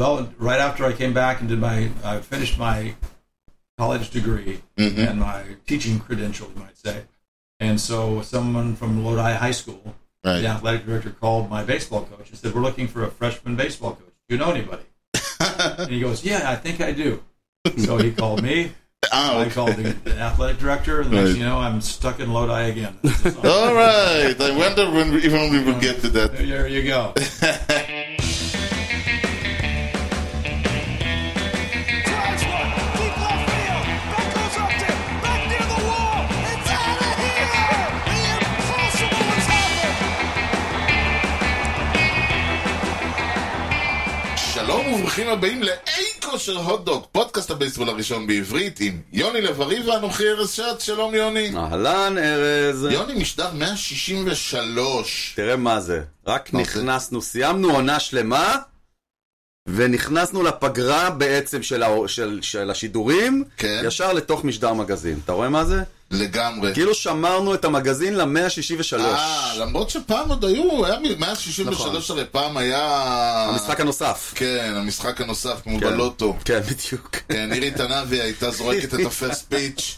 Well, right after I came back and did my, I finished my college degree and my teaching credential, you might say. And so someone from Lodi High School, Right. the athletic director, called my baseball coach and said, "We're looking for a freshman baseball coach. Do you know anybody?" and he goes, "Yeah, I think I do." So he called me. Ah, I called the, the athletic director, and the next you know, I'm stuck in Lodi again. All right. I wonder when we, even we will get to that. there you go. וברוכים הבאים לאי כושר הוטדוק, פודקאסט הבייסבול הראשון בעברית עם יוני לב-ארי ואנוכי ארז שץ, שלום יוני. אהלן ארז, יוני משדר 163. תראה מה זה, רק מה זה? נכנסנו, סיימנו עונה שלמה ונכנסנו לפגרה בעצם של, ה... של, של השידורים, כן. ישר לתוך משדר מגזין, אתה רואה מה זה? לגמרי. כאילו שמרנו את המגזין ל-163, אה, למרות שפעם עוד היו, היה מ- 163 נכון. הרי פעם היה... המשחק הנוסף. כן, המשחק הנוסף כמו כן. בלוטו. כן, בדיוק. כן, נירי תנאבי הייתה זורקת את הפרסט פיץ'.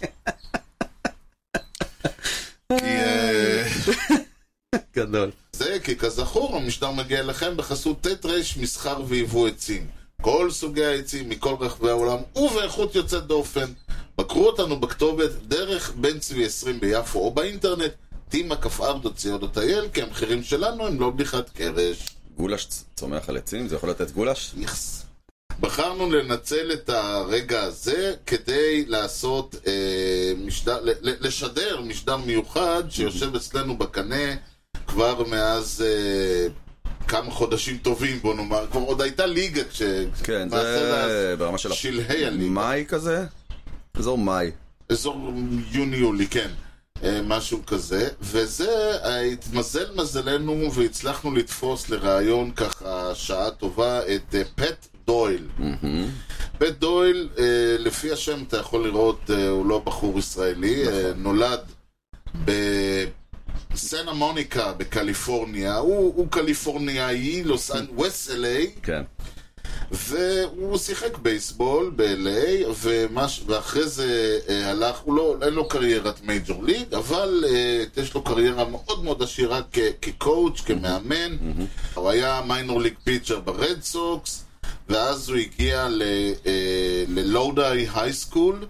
כי... אה, גדול. זה כי כזכור המשדר מגיע אליכם בחסות ט' ר' מסחר ויבוא עצים. כל סוגי העצים מכל רחבי העולם ובאיכות יוצאת דופן. בקרו אותנו בכתובת דרך בן צבי 20 ביפו או באינטרנט tima.co.il כי המחירים שלנו הם לא בדיחת קרש. גולש צומח על עצים, זה יכול לתת גולש? איכס. בחרנו לנצל את הרגע הזה כדי לעשות אה, משדר, לשדר משדר מיוחד שיושב אצלנו בקנה כבר מאז אה, כמה חודשים טובים בוא נאמר, כבר עוד הייתה ליגה כש... כן, זה ברמה של... שלהי הליגה, מאי כזה? אזור מאי. אזור יוני-יולי, כן. אה, משהו כזה, וזה, התמזל מזלנו והצלחנו לתפוס לראיון ככה שעה טובה את אה, פט דויל. פט דויל, אה, לפי השם אתה יכול לראות, הוא לא בחור ישראלי, אה, נולד בסנה מוניקה בקליפורניה, הוא, הוא קליפורניאי, לוס ווסט אליי, כן. והוא שיחק בייסבול ב-LA, ומש... ואחרי זה אה, הלך, הוא לא, אין לו קריירת מייג'ור ליג, אבל אה, יש לו קריירה מאוד מאוד עשירה כ- כקואוץ', כמאמן. הוא היה מיינור ליג פיצ'ר ברד סוקס, ואז הוא הגיע ל- אה, ללואודאי היי סקול,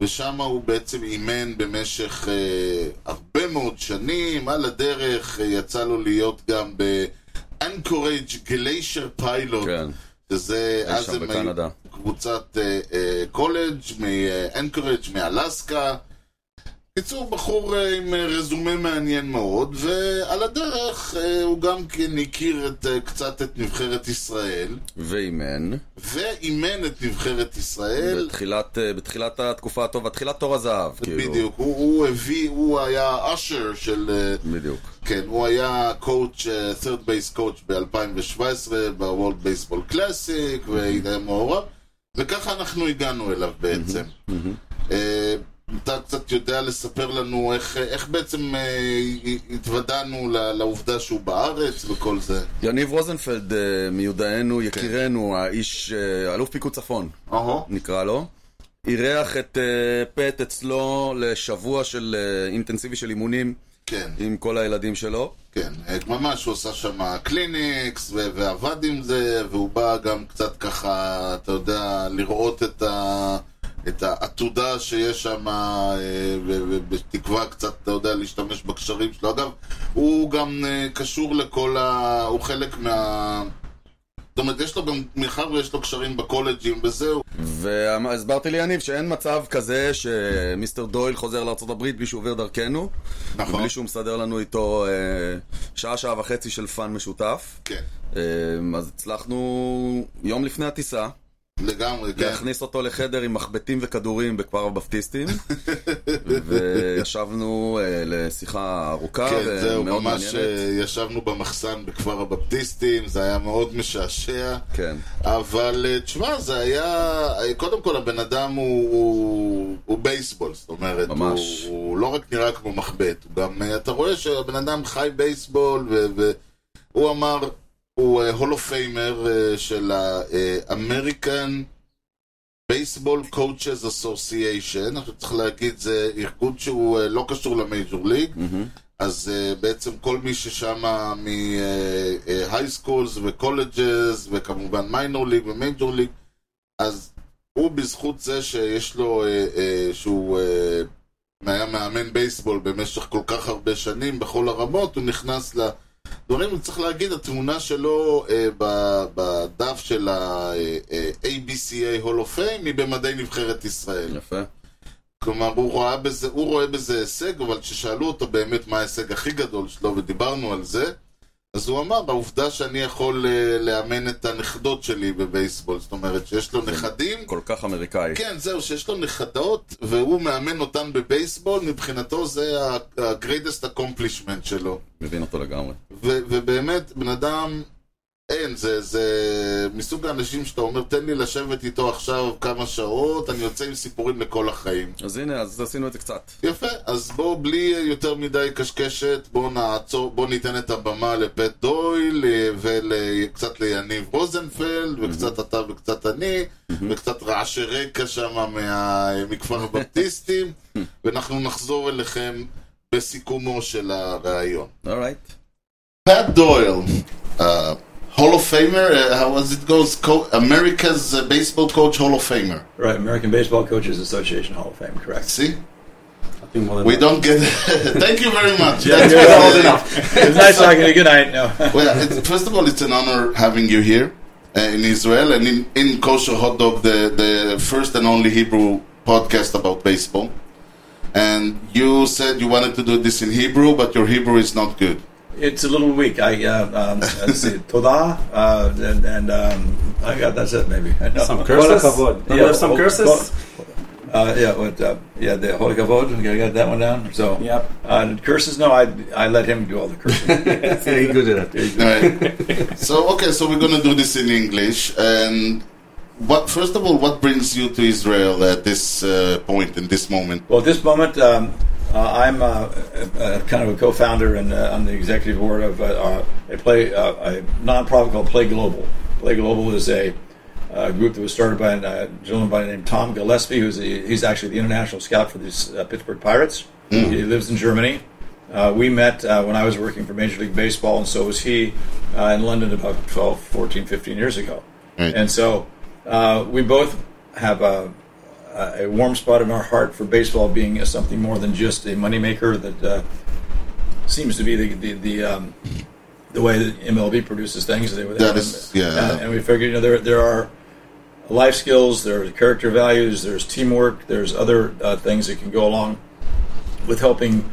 ושם הוא בעצם אימן במשך אה, הרבה מאוד שנים. על הדרך אה, יצא לו להיות גם ב-Anchorage Glacier Pilot. כן. שזה, אז הם היו. קבוצת אה, אה, קולג' מאנקורג' מאלסקה. בקיצור, בחור אה, עם אה, רזומה מעניין מאוד, ועל הדרך אה, הוא גם כן הכיר את, קצת את נבחרת ישראל, ואימן. ואימן את נבחרת ישראל. בתחילת, בתחילת התקופה הטובה, תחילת תור הזהב, כאילו. בדיוק, הוא, הוא הביא, הוא היה אשר של... בדיוק. כן, הוא היה קואוצ', third base coach ב-2017 בוולד בייסבול קלאסיק, והיה מעורב, וככה אנחנו הגענו אליו בעצם. אתה קצת יודע לספר לנו איך, איך בעצם אה, התוודענו לעובדה שהוא בארץ וכל זה. יניב רוזנפלד, אה, מיודענו, יקירנו, האיש, אה, אלוף פיקוד צפון, אהו. נקרא לו, אירח את אה, פט אצלו לשבוע של אה, אינטנסיבי של אימונים כן, עם כל הילדים שלו. כן, אה, ממש הוא עשה שם קליניקס ו- ועבד עם זה, והוא בא גם קצת ככה, אתה יודע, לראות את ה... את העתודה שיש שם, אה, ובתקווה קצת, אתה יודע, להשתמש בקשרים שלו. אגב, הוא גם אה, קשור לכל ה... הוא חלק מה... זאת אומרת, יש לו גם, מאחר ויש לו קשרים בקולג'ים וזהו, והסברתי ליניב שאין מצב כזה שמיסטר דויל חוזר לארה"ב בלי שהוא עובר דרכנו, נכון. ובלי שהוא מסדר לנו איתו אה, שעה, שעה וחצי של פאן משותף. כן, אה, אז הצלחנו יום לפני הטיסה לגמרי, כן. להכניס אותו לחדר עם מחבטים וכדורים בכפר הבפטיסטים וישבנו אה, לשיחה ארוכה כן, זהו, ומאוד ממש מעניינת. אה, ישבנו במחסן בכפר הבפטיסטים, זה היה מאוד משעשע. כן, אבל אה, תשמע, זה היה... קודם כל, הבן אדם הוא, הוא, הוא בייסבול, זאת אומרת, ממש. הוא, הוא לא רק נראה כמו מחבט, הוא גם, אתה רואה שהבן אדם חי בייסבול, והוא אמר, הוא הול אוף פיימר של ה-American Baseball Coaches Association, עכשיו צריך להגיד, זה ארגון שהוא אה, לא קשור למייג'ור ליג, אז אה, בעצם כל מי ששם מהי סקולס וקולג'ס וכמובן מיינור ליג ומייג'ור ליג, אז הוא בזכות זה שיש לו, אה, אה, שהוא אה, היה מאמן בייסבול במשך כל כך הרבה שנים בכל הרמות, הוא נכנס לדברים, וצריך להגיד, התמונה שלו אה, ב- בדף של ה-ABCA Hall of Fame היא במדי נבחרת ישראל. יפה. כלומר, הוא רואה בזה, הוא רואה בזה הישג, אבל כששאלו אותו באמת מה ההישג הכי גדול שלו, ודיברנו על זה, אז הוא אמר, העובדה שאני יכול אה, לאמן את הנכדות שלי בבייסבול, זאת אומרת שיש לו נכדים, כל כך אמריקאי. כן, זהו, שיש לו נכדות, והוא מאמן אותן בבייסבול, מבחינתו זה ה-greatest accomplishment שלו. מבין אותו לגמרי. ובאמת, בן אדם, אין, זה, זה מסוג האנשים שאתה אומר, תן לי לשבת איתו עכשיו כמה שעות, אני יוצא עם סיפורים לכל החיים. אז הנה, אז עשינו את זה קצת. יפה, אז בואו בלי יותר מדי קשקשת, בואו נעצור, בואו ניתן את הבמה לפט דויל אה, וקצת ליניב רוזנפלד וקצת אתה וקצת אני וקצת רעשי רקע שם מה- מכפר הבפטיסטים ואנחנו נחזור אליכם בסיכומו של הראיון. אורייט. פט דויל, uh, Hall of Famer, uh, how was it goes, Co- America's uh, baseball coach Hall of Famer. Right, American Baseball Coaches Association Hall of Fame, correct. See? Nothing more than We that. don't get. Thank you very much. Yeah, That's you're old enough. It's nice talking to you. Good night. No. well, it, first of all, it's an honor having you here uh, in Israel and in, in Kosher Hot Dog, the, the first and only Hebrew podcast about baseball. And you said you wanted to do this in Hebrew, but your Hebrew is not good. It's a little weak. I uh, um, let's see, Toda, uh, and, and um, I got that's it. Maybe No. Some curses? Kol hakavod. Have some curses? Uh, yeah, what? Uh, yeah, the Holy Kavod. You got that one down. So, Yep. Uh, curses? No, I I let him do all the cursing. Very good at it. Right. so, okay, so we're going to do this in English. And what, first of all, what brings you to Israel at this uh, point, in this moment? Well, at this moment, um, I'm uh, uh, kind of a co-founder and uh, on the executive board of uh, uh, a play uh, a nonprofit called Play Global. Play Global is a uh, group that was started by a uh, gentleman by the name Tom Gillespie, who's the, he's actually the international scout for the uh, Pittsburgh Pirates. He lives in Germany. Uh, we met uh, when I was working for Major League Baseball, and so was he uh, in London about 12, 14, 15 years ago. Right. And so uh, we both have a, a warm spot in our heart for baseball being uh, something more than just a moneymaker that uh, seems to be the the, the um, the way that MLB produces things. They, That is- yeah. And, and we figured, you know, there there are life skills, there's character values, there's teamwork, there's other uh, things that can go along with helping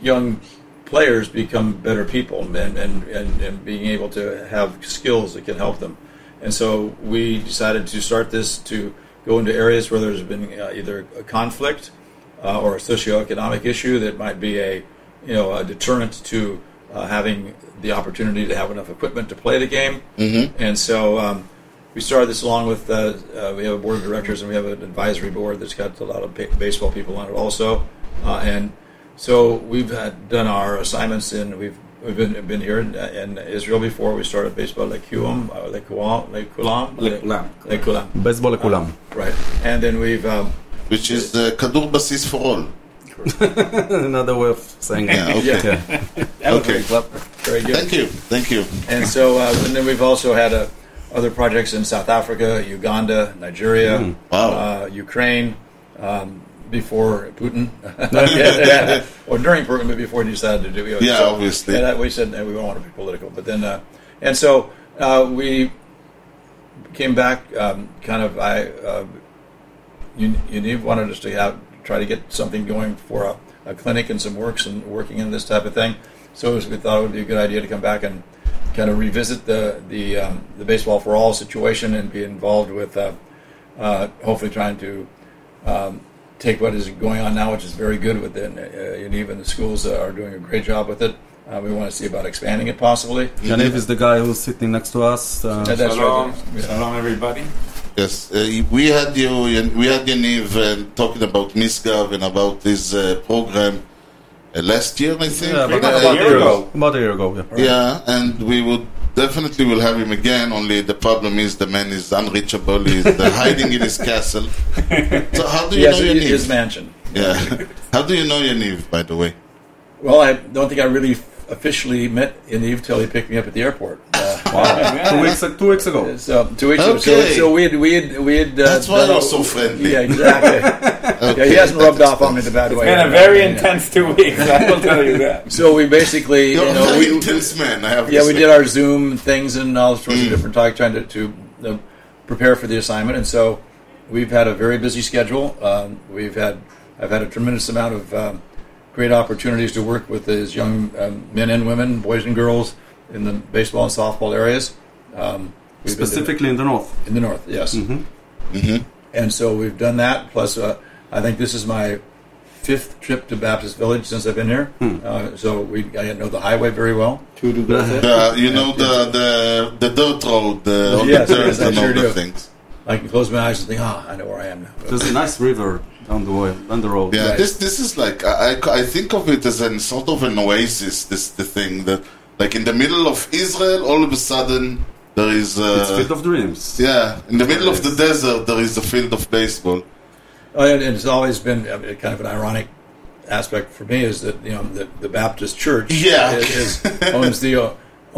young players become better people and, and, and, and being able to have skills that can help them. And so we decided to start this to go into areas where there's been uh, either a conflict uh, or a socioeconomic issue that might be a you know a deterrent to uh, having the opportunity to have enough equipment to play the game. Mm-hmm. And so um, we started this along with uh, uh, we have a board of directors and we have an advisory board that's got a lot of ba- baseball people on it also. Uh, and so we've had, done our assignments and we've We've been, been here in, in, Israel before. We started baseball Lekulam, uh, like Lekulam, like Lekulam. Baseball Lekulam. Um, right, and then we've um, which is the Kadur Basis for all. Another way of saying yeah. Okay. Yeah. okay. Very good. Thank you. Thank you. And so, uh, and then we've also had uh, other projects in South Africa, Uganda, Nigeria, mm. wow. Uh, Ukraine. Um, before Putin, Yeah, or during Putin, but before he decided to do it. Yeah, obviously. And we said we don't want to be political, but then, uh, and so uh, we came back. Um, kind of, I, uh, wanted us to have try to get something going for a, a clinic and some works and working in this type of thing. So we thought it would be a good idea to come back and kind of revisit the the um, the baseball for all situation and be involved with uh, uh, hopefully trying to um, take what is going on now, which is very good within uh, and even the schools are doing a great job with it. Uh, we want to see about expanding it possibly. Yaniv is the guy who's sitting next to us. Uh, And that's Shalom, right. Yeah. shalom everybody. Yes, uh, we had you. We had Yaniv uh, talking about Misgav and about this uh, program uh, last year, I think. yeah, about, Uh, about a year year ago. ago. About a year ago, yeah. Yeah, and we would definitely we'll have him again. Only the problem is the man is unreachable. He's hiding in his castle. So how do you has know his, Yaniv? his mansion. Yeah. how do you know your Yaniv, by the way? Well, I don't think I really officially met Yaniv till he picked me up at the airport. Uh, two weeks two weeks ago. so two weeks ago. So, Okay. so we had we had we had. Uh, That's why done you're so friendly. Yeah, exactly. Okay, yeah, he hasn't that rubbed off on me explains. the bad way. It's Been a very Yeah. intense two weeks. I will tell you that. So we basically, You're you a know, very we, intense man. I have to yeah, we say. did our Zoom things and all sorts Mm. of different talk, trying to, to uh, prepare for the assignment. And so we've had a very busy schedule. Um, we've had I've had a tremendous amount of um, great opportunities to work with these young um, men and women, boys and girls, in the baseball and softball areas. Um, we've been to- Specifically in the north. in the north, yes. Mhm. And so we've done that. Plus, uh, I think this is my fifth trip to Baptist Village since I've been here. Uh, so we I know the highway very well. Two to go. Uh, you know the the the dirt road, the, all Yes, the dirt yes, I and all sure the do. things. I can close my eyes and think, ah, I know where I am now. There's a nice river down the way, down the road. Yeah, Right. this this is like I, I I think of it as an sort of an oasis. This the thing that like in the middle of Israel, all of a sudden there is It's uh, Field of Dreams. yeah in the middle of the desert there is a field of baseball. Oh, and and it's always been kind of an ironic aspect for me is that you know the, the Baptist Church Yeah. is, is, owns the uh,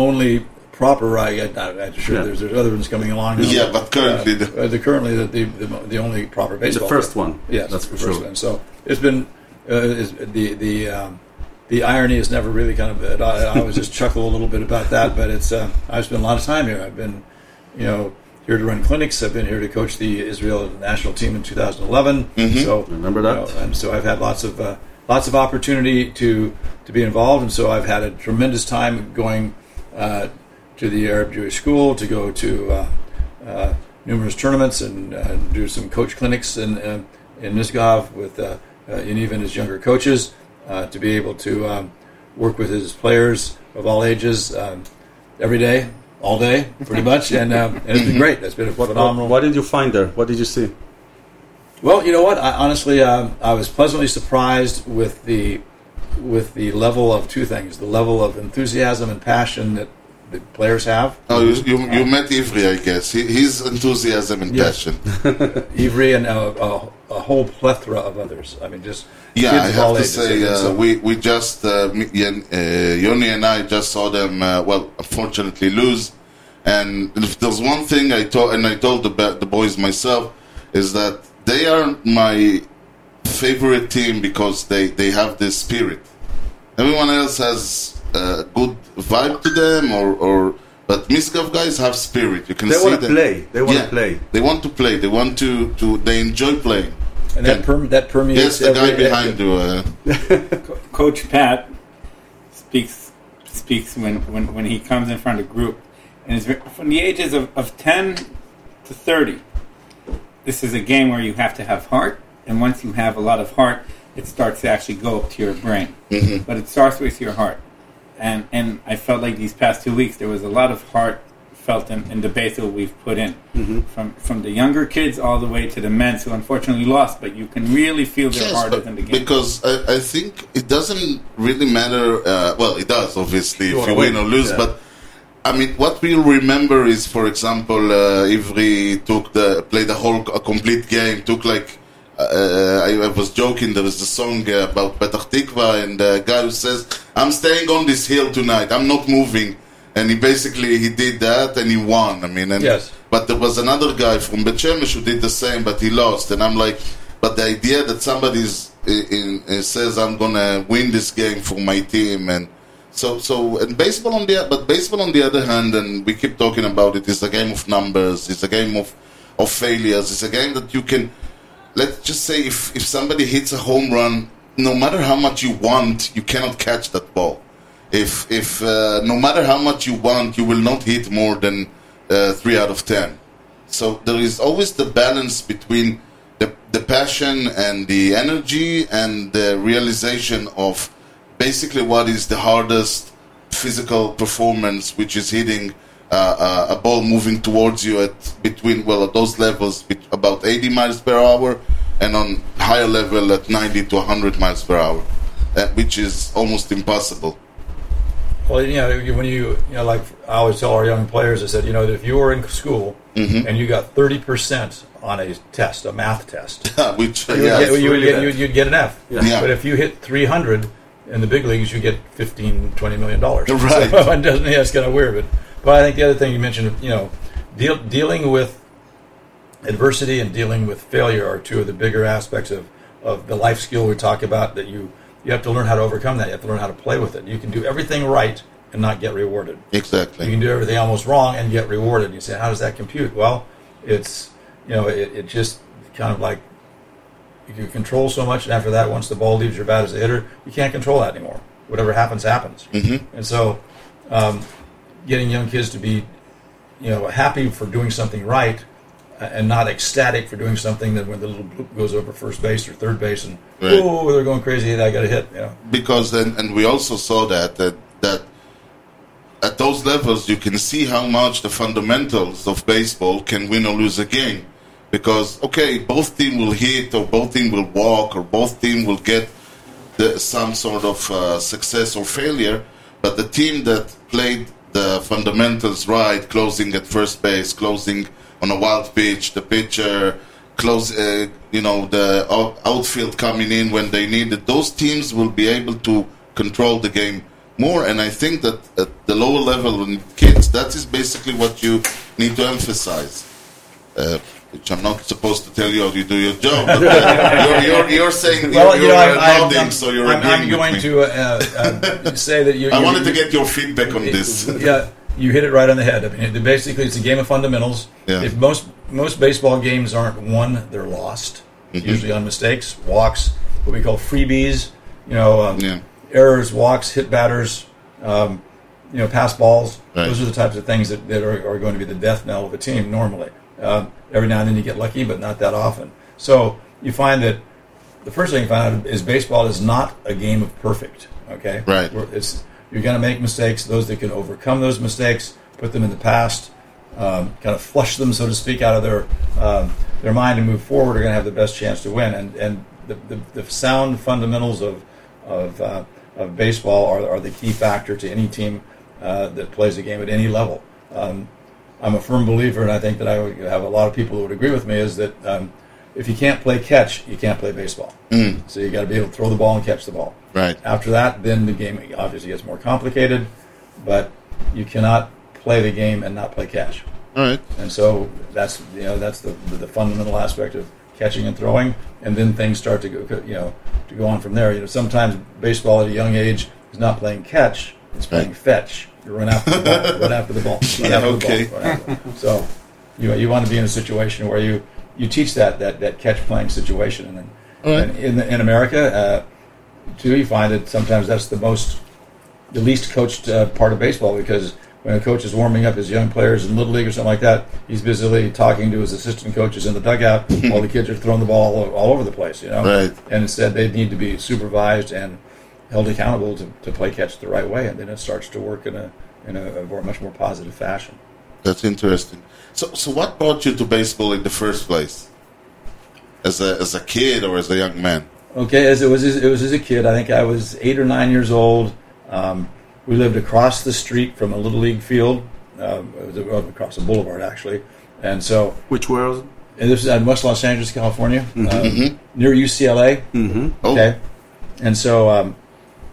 only proper. I, I, I'm sure Yeah. there's, there's other ones coming along. now, Yeah, but currently the- uh, the currently the, the the the only proper baseball. The first one. Yes, that's the first sure. one. So it's been uh, is the the um, the irony is never really kind of. I, I always just chuckle a little bit about that, but it's. Uh, I've spent a lot of time here. I've been, you know, here to run clinics. I've been here to coach the Israel national team in 2011. So Remember you that? know, and so I've had lots of uh, lots of opportunity to to be involved, and so I've had a tremendous time going uh, to the Arab Jewish School to go to uh, uh, numerous tournaments and uh, do some coach clinics in uh, in Misgav with uh, uh, Yaniv and his younger coaches uh, to be able to um, work with his players of all ages um, every day, all day, pretty much, and, um, and it's been great. It's been a phenomenal. What did you find there? What did you see? Well, you know what? I, honestly, um, I was pleasantly surprised with the with the level of two things: the level of enthusiasm and passion that the players have. Oh, you, you, you met Ivry, I guess. He, his enthusiasm and Yes. passion. Ivry and a, a, a whole plethora of others. I mean, just Yeah, I have to say, uh, so- we we just uh, me- uh, Yoni and I just saw them. Uh, well, unfortunately, lose. And if there's one thing I told, and I told the the boys myself, is that they are my favorite team because they they have this spirit. Everyone else has a good vibe to them, or or but Misgav guys have spirit. You can They see want to them. play. They want to Yeah, play. They want to play. They want to to. They enjoy playing. and that perm- that Yes, the guy every- behind you. Uh, Coach Pat speaks speaks when, when, when he comes in front of a group, and it's from the ages of, of ten to thirty. This is a game where you have to have heart, and once you have a lot of heart, it starts to actually go up to your brain. But it starts with your heart, and and I felt like these past two weeks there was a lot of heart felt in, in the base that we've put in from from the younger kids all the way to the men who unfortunately lost, but you can really feel their Yes, heart but within the game. because I, I think it doesn't really matter. Uh, well, it does obviously if you win win, or lose, yeah. but I mean, what we'll remember is, for example, uh, Ivry took the played the whole a complete game. Took like uh, I, I was joking. There is a song uh, about Petach Tikva, and the guy who says, "I'm staying on this hill tonight. I'm not moving." And he basically he did that, and he won. I mean, and Yes. but there was another guy from Bet Shemesh who did the same, but he lost. And I'm like, but the idea that somebody's in, in, says I'm gonna win this game for my team, and so so and baseball on the but baseball on the other hand, and we keep talking about it, is a game of numbers. It's a game of of failures. It's a game that you can. Let's just say if if somebody hits a home run, no matter how much you want, you cannot catch that ball. If if uh, no matter how much you want, you will not hit more than uh, three out of ten. So there is always the balance between the the passion and the energy and the realization of basically what is the hardest physical performance, which is hitting uh, uh, a ball moving towards you at between well at those levels about 80 miles per hour and on higher level at 90 to 100 miles per hour, uh, which is almost impossible. Well, you know, when you, you know, like I always tell our young players, I said, you know, if you were in school Mm-hmm. and you got 30% on a test, a math test, Which, you would, yeah, get, you would get, you'd, you'd get an F. Yeah. But if you hit 300 in the big leagues, you get 15, 20 million dollars. Right. So it doesn't, yeah, it's kind of weird. But, but I think the other thing you mentioned, you know, deal, dealing with adversity and dealing with failure are two of the bigger aspects of, of the life skill we talk about that you, you have to learn how to overcome that. You have to learn how to play with it. You can do everything right and not get rewarded. exactly. You can do everything almost wrong and get rewarded. You say, how does that compute? Well, it's, you know, it, it just kind of like you can control so much, and after that, once the ball leaves your bat as a hitter, you can't control that anymore. Whatever happens, happens. Mm-hmm. And so, um, getting young kids to be, you know, happy for doing something right, and not ecstatic for doing something that when the little bloop goes over first base or third base, and Right. oh, they're going crazy, I got a hit. You know, because and, and we also saw that that that at those levels you can see how much the fundamentals of baseball can win or lose a game because okay both team will hit or both team will walk or both team will get the, some sort of uh, success or failure but the team that played the fundamentals right closing at first base closing on a wild pitch the pitcher close uh, you know the out- outfield coming in when they need it those teams will be able to control the game more and i think that at the lower level when kids that is basically what you need to emphasize uh, which I'm not supposed to tell you how you do your job. But uh, you're, you're, you're saying well, you're, you know, I'm, nodding, I'm, so you're I'm, agreeing I'm with going me. to uh, uh, say that you. I wanted to get your feedback on this. yeah, you hit it right on the head. I mean, it- basically, it's a game of fundamentals. Yeah. If most most baseball games aren't won, they're lost. Mm-hmm. Usually on mistakes, walks, what we call freebies. You know, um, Yeah. errors, walks, hit batters. Um, you know, pass balls. Right. Those are the types of things that, that are, are going to be the death knell of a team normally. Uh, every now and then you get lucky, but not that often. So you find that the first thing you find out is baseball is not a game of perfect. Okay, Right. It's you're going to make mistakes. Those that can overcome those mistakes, put them in the past, um, kind of flush them, so to speak, out of their um, their mind and move forward, are going to have the best chance to win. And and the, the, the sound fundamentals of of, uh, of baseball are, are the key factor to any team uh, that plays a game at any level. Um, I'm a firm believer, and I think that I have a lot of people who would agree with me, is that um, if you can't play catch, you can't play baseball. Mm. So you got to be able to throw the ball and catch the ball. Right. After that, then the game obviously gets more complicated, but you cannot play the game and not play catch. All right. And so that's you know that's the the fundamental aspect of catching and throwing, and then things start to go you know to go on from there. You know sometimes baseball at a young age is not playing catch; it's playing Right. fetch. You run after the ball, run after the ball, run Yeah, after okay. the ball. run after the ball. So you you want to be in a situation where you you teach that that that catch playing situation, and, then, All right. and in in America uh, too, you find that sometimes that's the most the least coached uh, part of baseball because when a coach is warming up his young players in little league or something like that, he's busily talking to his assistant coaches in the dugout while the kids are throwing the ball all, all over the place. You know, Right. and instead they need to be supervised and held accountable to, to play catch the right way, and then it starts to work in a in a, a more, much more positive fashion. That's interesting. So, so what brought you to baseball in the first place? As a as a kid or as a young man? Okay, as it was, it was as a kid. I think I was eight or nine years old. Um, we lived across the street from a little league field. Um, it was uh, across a boulevard, actually, and so Which was? and this is in West Los Angeles, California, um, near UCLA. Mm-hmm. Oh, Okay, and so um,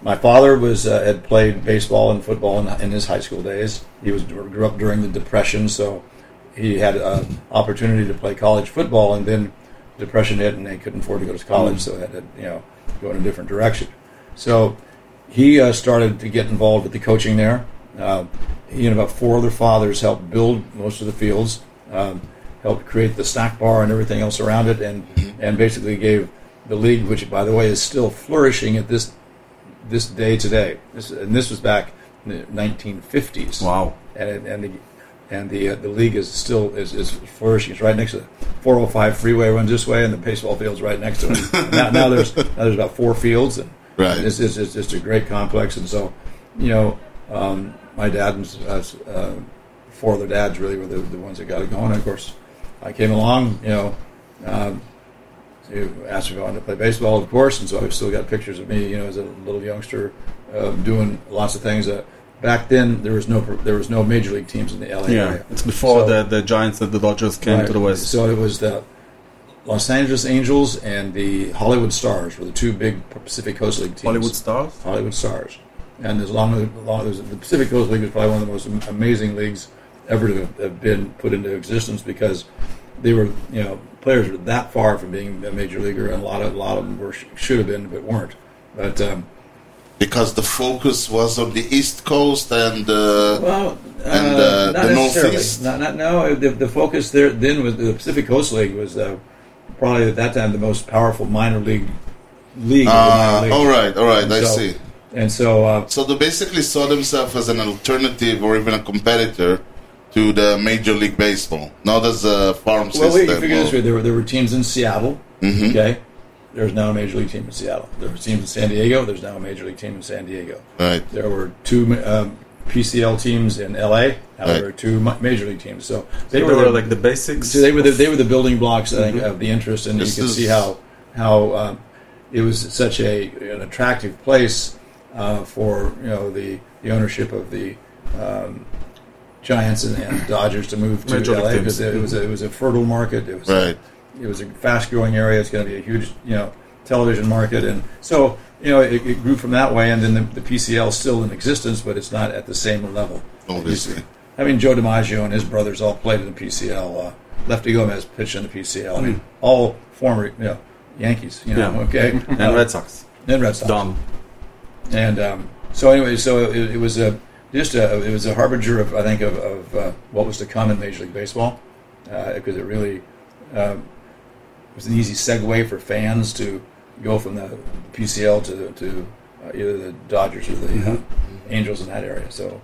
my father was uh, had played baseball and football in, in his high school days. He was grew up during the Depression, so he had an opportunity to play college football, and then depression hit, and they couldn't afford to go to college, so they had to you know go in a different direction. So he uh, started to get involved with the coaching there. Uh, he and about four other fathers helped build most of the fields, um, helped create the snack bar and everything else around it, and and basically gave the league, which by the way is still flourishing at this this day today. This, and this was back in the 1950s Wow. and and the and the uh, the league is still is, is flourishing. It's right next to the 405 freeway runs this way, and the baseball field's right next to it. now, now there's now there's about four fields, and Right. it's, it's, it's just a great complex. And so, you know, um, my dad and uh, uh, four other dads really were the, the ones that got it going. And of course, I came along, you know. Um, asked me if I wanted to play baseball, of course, and so I've still got pictures of me, you know, as a little youngster, uh, doing lots of things. Uh, back then there was no there was no major league teams in the LA Yeah, area. it's before So- the, the Giants and the Dodgers came Right. to the West. So it was the Los Angeles Angels and the Hollywood Stars were the two big Pacific Coast League teams. Hollywood Stars. Hollywood Stars. And as long as, long as the Pacific Coast League was probably one of the most amazing leagues ever to have- have been put into existence because they were, you know, players were that far from being a major leaguer, and a lot of a lot of them were should have been but weren't. But um, Because the focus was on the East Coast and uh, well, And, uh, uh, not the necessarily. Northeast? Not, not, no, the, the focus there then was the Pacific Coast League was uh, probably at that time the most powerful minor league league. uh, minor leagues. all right, all right, I So- see. And so, uh, So they basically saw themselves as an alternative or even a competitor to the Major League Baseball, not as a farm well, wait, you system. figure this way: there were there were teams in Seattle. Mhm. Okay, there's now a major league team in Seattle. There were teams in San Diego. There's now a major league team in San Diego. Right. There were two um, PCL teams in LA. Now Right. there were two major league teams. So they They were, were the- like the basics. So they were the, they were the building blocks, I think, of the interest, and This you can is- see how how um, it was such a an attractive place uh, for you know the the ownership of the um, Giants and, and Dodgers to move to Major LA teams. because it was a, it was a fertile market. It was Right. It was a fast growing area. It's going to be a huge you know television market, and so you know it, it grew from that way. And then the, the PCL is still in existence, but it's not at the same level. Obviously. I mean Joe DiMaggio and his brothers all played in the PCL. Uh, Lefty Gomez pitched in the PCL. I mean, all former you know Yankees. You know, Yeah. okay, and Red Sox. and Red Sox. Dumb. And um, so anyway, so it, it was a just a it was a harbinger of I think of, of uh, what was to come in Major League Baseball because it really um, was an easy segue for fans to go from the PCL to to uh, either the Dodgers or the uh, Angels in that area. So.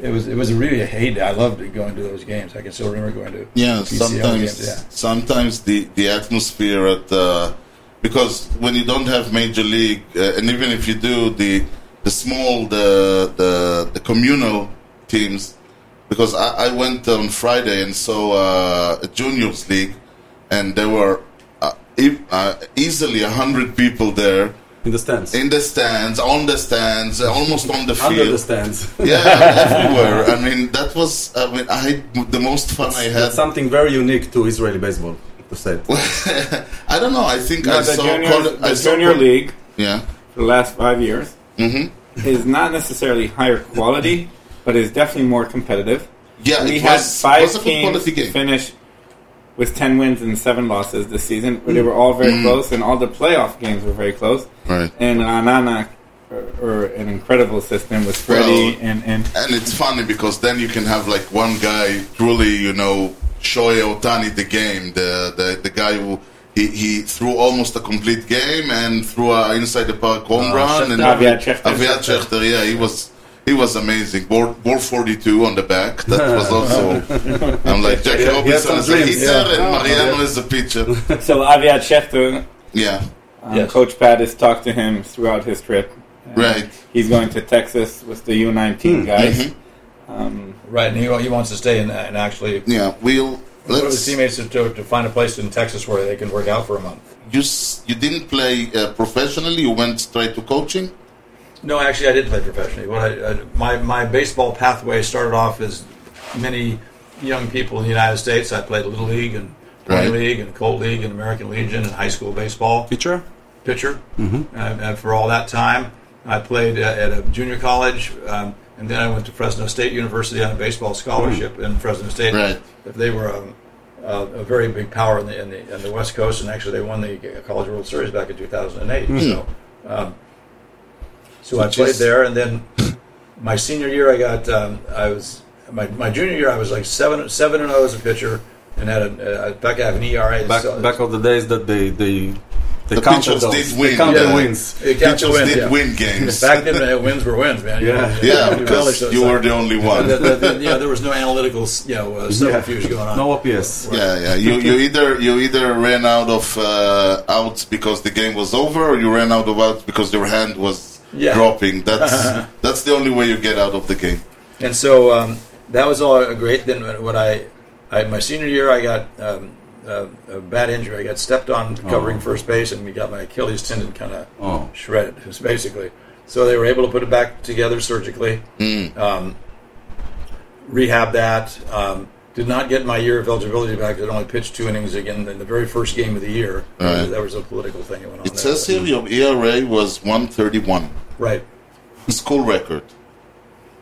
It was it was really a heyday. I loved going to those games. I can still remember going to Yeah, PCL sometimes games. Yeah. sometimes the the atmosphere at uh, because when you don't have major league, uh, and even if you do the the small the the, the communal teams, because I, I went on Friday and saw uh, a juniors league, and there were e- uh, easily a hundred people there In the stands. in the stands, on the stands, uh, almost on the field. Under the stands. yeah, everywhere. I mean, that was. I mean, I had the most fun I had. Something very unique to Israeli baseball, to say. I don't know. I think No, I the saw. junior, Col- I saw junior Col- league Yeah. for the last five years hmm is not necessarily higher quality, but is definitely more competitive. Yeah. we it had was, five was a teams finish with ten wins and seven losses this season, but they were all very Mm. close, and all the playoff games were very close. Right. And Anana, or, or an incredible system with Freddie Well, and and And it's funny because then you can have like one guy truly, you know, Shohei Ohtani the game, the the, the guy who. He, he threw almost a complete game and threw a inside the park home Uh, run. And Aviad Schechter. Aviad Schechter, yeah, he was he was amazing. Bore, bore 42 on the back. That was also. I'm like Jackie Yeah, Robinson is a hitter yeah. and Oh, Mariano yeah. is a pitcher. so Aviad Schechter, Yeah, um, Yes. Coach Pat has talked to him throughout his trip. Right. He's going to Texas with the U19 Hmm. guys. Mhm. Um, Right, and he, he wants to stay in and actually yeah. We'll go to his let's. teammates to, to, to find a place in Texas where they can work out for a month. You s- you didn't play uh, professionally. You went straight to coaching. No, actually, I did play professionally. What I, I, my my baseball pathway started off as many young people in the United States. I played little league and Right. league and Colt league and American Legion and high school baseball Pitcher? pitcher. Mm-hmm. Uh, and for all that time, I played uh, at a junior college, um, and then I went to Fresno State University on a baseball scholarship in Fresno State. Right. They were um, uh, a very big power in the, in the in the West Coast, and actually they won the College World Series back in 2008. So, um, so I played there, and then my senior year, I got um, I was my, my junior year, I was like seven seven and zero as a pitcher, and had a uh, back I have an ERA. Back, So- back of the days that they they they The counted pitchers those. did They win, counted yeah. wins. It counts Pitchers to win, did yeah. win games. Back then, wins were wins, man. You Yeah. yeah, because relish those you were the only one. The- the- the- yeah, there was no analytical, you know, uh, subterfuge going on. No OPS. Yeah, yeah. You you either you either ran out of uh, outs because the game was over, or you ran out of outs because your hand was Yeah. dropping. That's that's the only way you get out of the game. And so um, that was all a great. Then what I, I my senior year, I got um, uh, a bad injury. I got stepped on covering Oh. first base, and we got my Achilles tendon kind of Oh. shredded, basically. so they were able to put it back together surgically. Um, rehab that. Um, did not get my year of eligibility back. I only pitched two innings again in the very first game of the year. Right. There was a political thing that went on. It there. says here your ERA was 131. right. School record.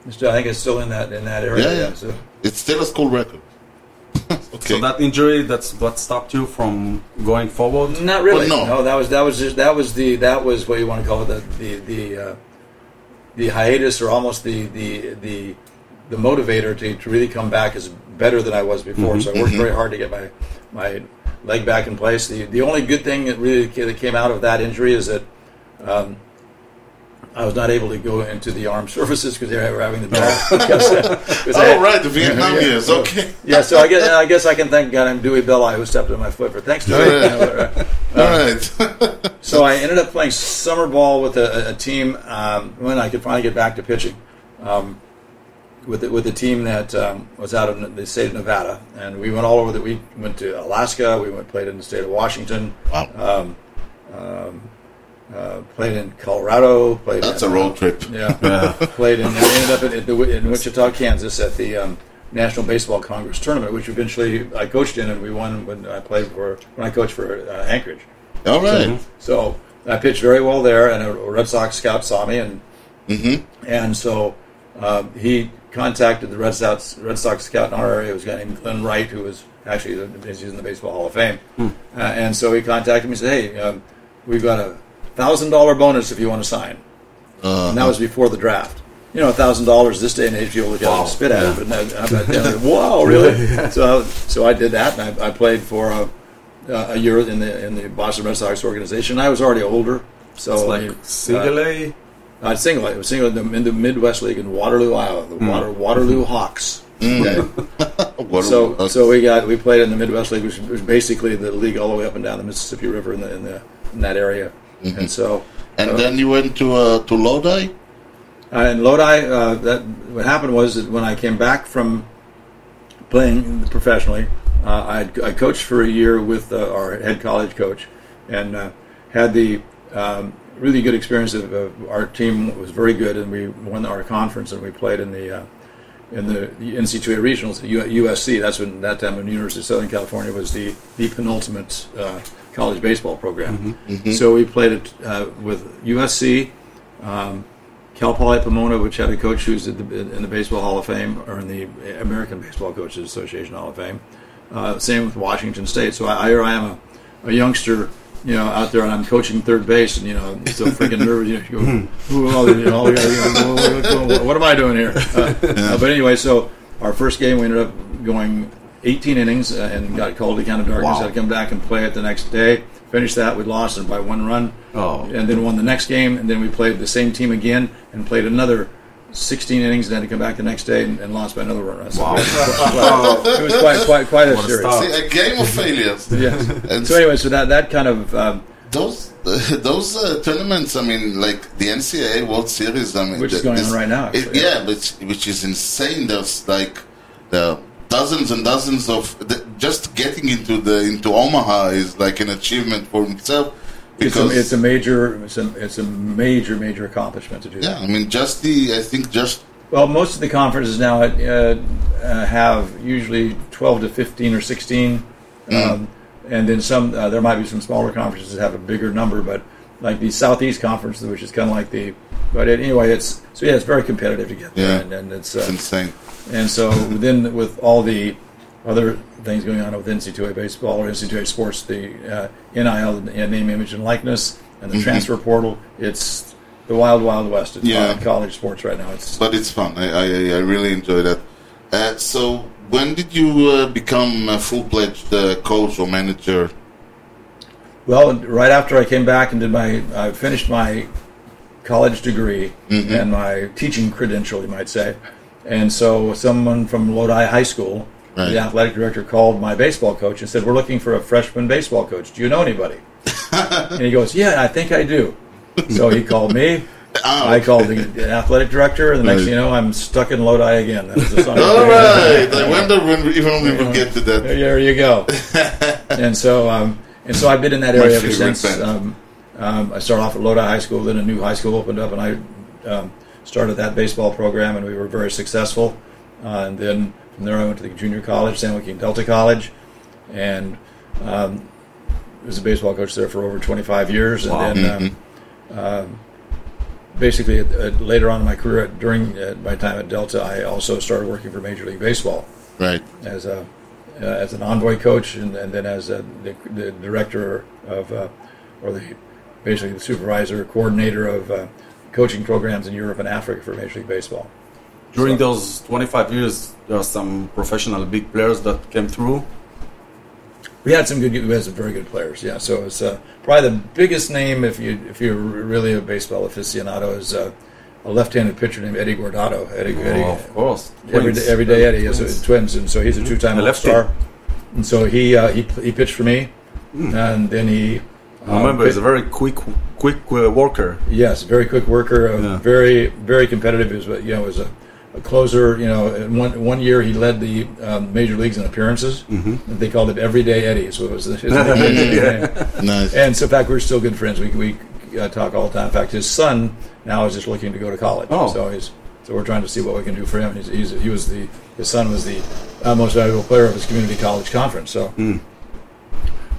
Still, I think it's still in that in that area. Yeah, yeah. so. It's still a school record. okay. So that injury, that's what stopped you from going forward. Not really. Well, no. that was that was just that was the that was what you want to call it the the the, uh, the hiatus or almost the the the the motivator to, to really come back is better than I was before. So I worked very hard to get my my leg back in place. The the only good thing that really that came out of that injury is that. Um, I was not able to go into the armed services because they were having the dog. because, uh, 'cause I oh, had- right, the Vietnam Yeah. years. Okay. Yeah, so I guess I guess I can thank God I'm Dewey Belli who stepped on my foot for thanks to it. All right. So I ended up playing summer ball with a, a team um, when I could finally get back to pitching. Um, with the, with the team that um, was out of the state of Nevada, and we went all over. The, we went to Alaska. We went played in the state of Washington. wow. Um, uh, played in Colorado. Played. That's in, a road trip. Yeah, played in. Ended up in, in, in Wichita, Kansas, at the um, National Baseball Congress tournament, which eventually I coached in, and we won when I played for when I coached for uh, Anchorage. All right. So I pitched very well there, and a Red Sox scout saw me, and and so um, he contacted the Red Sox Red Sox scout in our area. It was a guy named Glenn Wright, who was actually the- he's in the Baseball Hall of Fame, uh, and so he contacted me and said, "Hey, um, we've got a thousand dollar bonus if you want to sign." Uh, And that was before the draft. You know, a thousand dollars this day and age, people it and spit at it. But now, like, yeah, wow, really? So, so I did that, and I, I played for a, a year in the in the Boston Red Sox organization. I was already older, so It's like uh, single A. uh, single. It was single in the, in the Midwest League in Waterloo, Iowa. The Water, Waterloo Hawks. Okay. So, a- so we got we played in the Midwest League, which was basically the league all the way up and down the Mississippi River in the in, the, in that area. And so, and uh, then you went to uh, to Lodi. Uh, in Lodi, uh, that what happened was that when I came back from playing professionally, uh, I, I coached for a year with uh, our head college coach, and uh, had the um, really good experience. Our team was very good, and we won our conference, and we played in the uh, in the, the NC2A regionals at USC. That's when that time when University of Southern California was the the penultimate uh, college baseball program. So we played it uh, with USC. Um, Cal Poly Pomona, which had a coach who's in the, in the Baseball Hall of Fame or in the American Baseball Coaches Association Hall of Fame. Uh, same with Washington State. So I, here I am, a, a youngster, you know, out there, and I'm coaching third base, and you know, I'm so freaking nervous. You know, you go, "Who all you know, all you know, what, what- what am I doing here? Uh, uh, but anyway, so our first game, we ended up going 18 innings uh, and got called to count of darkness. Wow. Had to come back and play it the next day. Finished that, we lost it by one run Oh. and then won the next game, and then we played the same team again and played another 16 innings, and had to come back the next day and, and lost by another run. So Wow. it was quite quite quite a What a series. start. See, a game of failures. Yes. And So anyway, so that that kind of um, those those uh, tournaments, I mean, like the NCAA World Series, I mean, Which is the- going on right now, it- actually, yeah, which which is insane. There's like the dozens and dozens of the, just getting into the into Omaha is like an achievement for itself. it's a, it's a major it's a, it's a major major accomplishment to do yeah, that. I mean, just the I think just Well, most of the conferences now uh, uh, have usually 12 to 15 or 16, um, and then some. Uh, there might be some smaller conferences that have a bigger number, but like the Southeast Conference, which is kind of like the. But it, anyway, it's so yeah, it's very competitive to get there, Yeah. and, and it's it's uh, insane. and so then with all the other things going on with NC2A baseball or NC2A sports, the uh, NIL, the name, image, and likeness, and the transfer portal, it's the wild, wild west. It's Yeah. college sports right now. It's but it's fun. I, I, I really enjoy that. Uh, so, when did you uh, become a full fledged uh, coach or manager? Well, right after I came back and did my, I finished my college degree and my teaching credential, you might say. And so someone from Lodi High School, Right. the athletic director, called my baseball coach and said, "We're looking for a freshman baseball coach. Do you know anybody?" and he goes, "Yeah, I think I do." So he called me. Ah, I called the, athletic director, and the next Right. thing you know, I'm stuck in Lodi again. That was the. All right. I wonder when we, even we will get to that. There you go. and so, um, and so I've been in that area ever since. Um, um, I started off at Lodi High School, then a new high school opened up, and I um, started that baseball program, and we were very successful. Uh, and then from there, I went to the junior college, San Joaquin Delta College, and um, was a baseball coach there for over 25 years. And Wow. then um, um, basically, at, at, later on in my career, during uh, my time at Delta, I also started working for Major League Baseball Right. as a uh, as an envoy coach, and, and then as a, the, the director of uh, or the basically the supervisor coordinator of uh, coaching programs in Europe and Africa for Major League Baseball. During So- those 25 years, there are some professional big players that came through. We had some good, we had some very good players. Yeah, so it's uh, probably the biggest name if you if you're really a baseball aficionado is uh, a left-handed pitcher named Eddie Guardado. Eddie, Eddie Oh, of course. Every, every day, Eddie is Twins. twins, and so he's a two-time A lefty. All-Star. And so he uh, he he pitched for me, and then he. I remember um, he's a very quick, quick uh, worker. Yes, very quick worker, uh, Yeah. very very competitive. He was you know was a, a closer. You know, in one one year he led the um, major leagues in appearances. Mm-hmm. They called it Everyday Eddie, so it was his nickname. Nice. And so, in fact, we're still good friends. We we uh, talk all the time. In fact, his son now is just looking to go to college. Oh. So he's so we're trying to see what we can do for him. He's, he's he was the his son was the uh, most valuable player of his community college conference. So.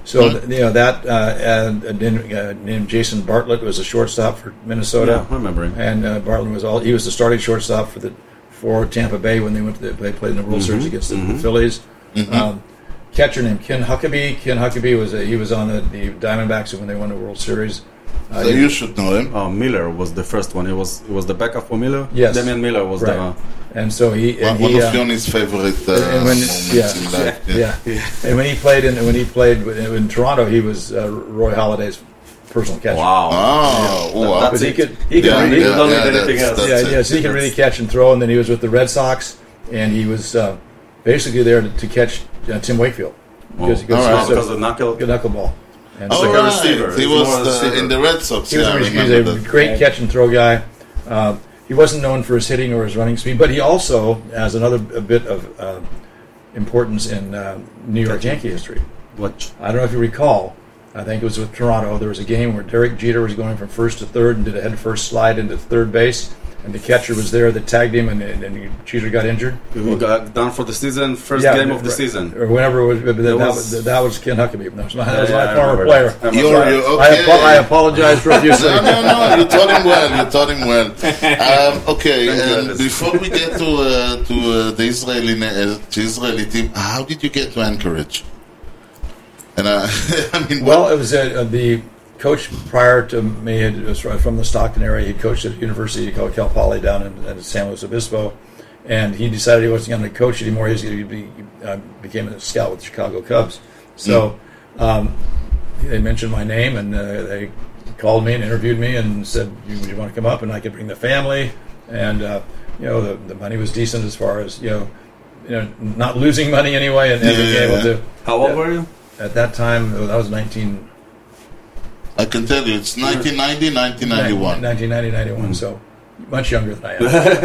So th- you know that uh, and, and uh, named Jason Bartlett was a shortstop for Minnesota. Yeah, I remember him. And uh, Bartlett was all he was the starting shortstop for the for Tampa Bay when they went to the, they played in the World Series against the, the Phillies. Um, catcher named Ken Huckaby. Ken Huckaby was a, he was on the, the Diamondbacks when they won the World Series. Uh, So he- you should know him. Oh, Miller was the first one. It was he was the backup for Miller. Yes. Damian Miller was right. and so he One, and one he, of uh, Yoni's favorite uh, and when- moments yeah. in life. yeah. And when he played in when he played in, in Toronto, he was uh, Roy Halladay's personal the. catcher. Wow. Oh, wow. That's he could he could Yeah, really, You don't yeah, anything that's- else. that's yeah, yeah. So he could really catch and throw, and then he was with the Red Sox, and he was uh, basically there to, to catch uh, Tim Wakefield because he Oh, was all right. just because a of knuckle. good knuckleball. And Oh, so like a right. receiver. He was more the, receiver. in the Red Sox. he was, yeah, he was a that. great catch and throw guy. Uh, he wasn't known for his hitting or his running speed, but he also has another a bit of uh, importance in uh, New York Yankee history. What? I don't know if you recall. I think it was with Toronto. There was a game where Derek Jeter was going from first to third and did a head first slide into third base, and the catcher was there that tagged him, and, and, and Jeter got injured. We got done for the season, first Yeah, game of the right. season. or whenever it was. But that, was- was, that was Ken Huckaby. That was my, that was my yeah, former remember player. that. I You're, remember you that. I, okay. apo- I apologize profusely. no, no, no. You taught him well. You taught him well. Um, okay, and before we get to uh, to uh, the Israeli na- uh, the Israeli team, how did you get to Anchorage? And uh, I mean, Well, what, it was uh, the coach prior to me had, was from the Stockton area. He coached at a university called Cal Poly down in, in San Luis Obispo, and he decided he wasn't going to coach anymore. He was going to be uh, became a scout with the Chicago Cubs. So um, they mentioned my name, and uh, they called me and interviewed me and said, "You, you want to come up?" And I could bring the family, and uh, you know the, the money was decent as far as you know. You know, not losing money anyway, and, and being Yeah. able to. How old were you? At that time, that was 19, I can tell you, it's 1990, 1991. 1990, 91, so much younger than I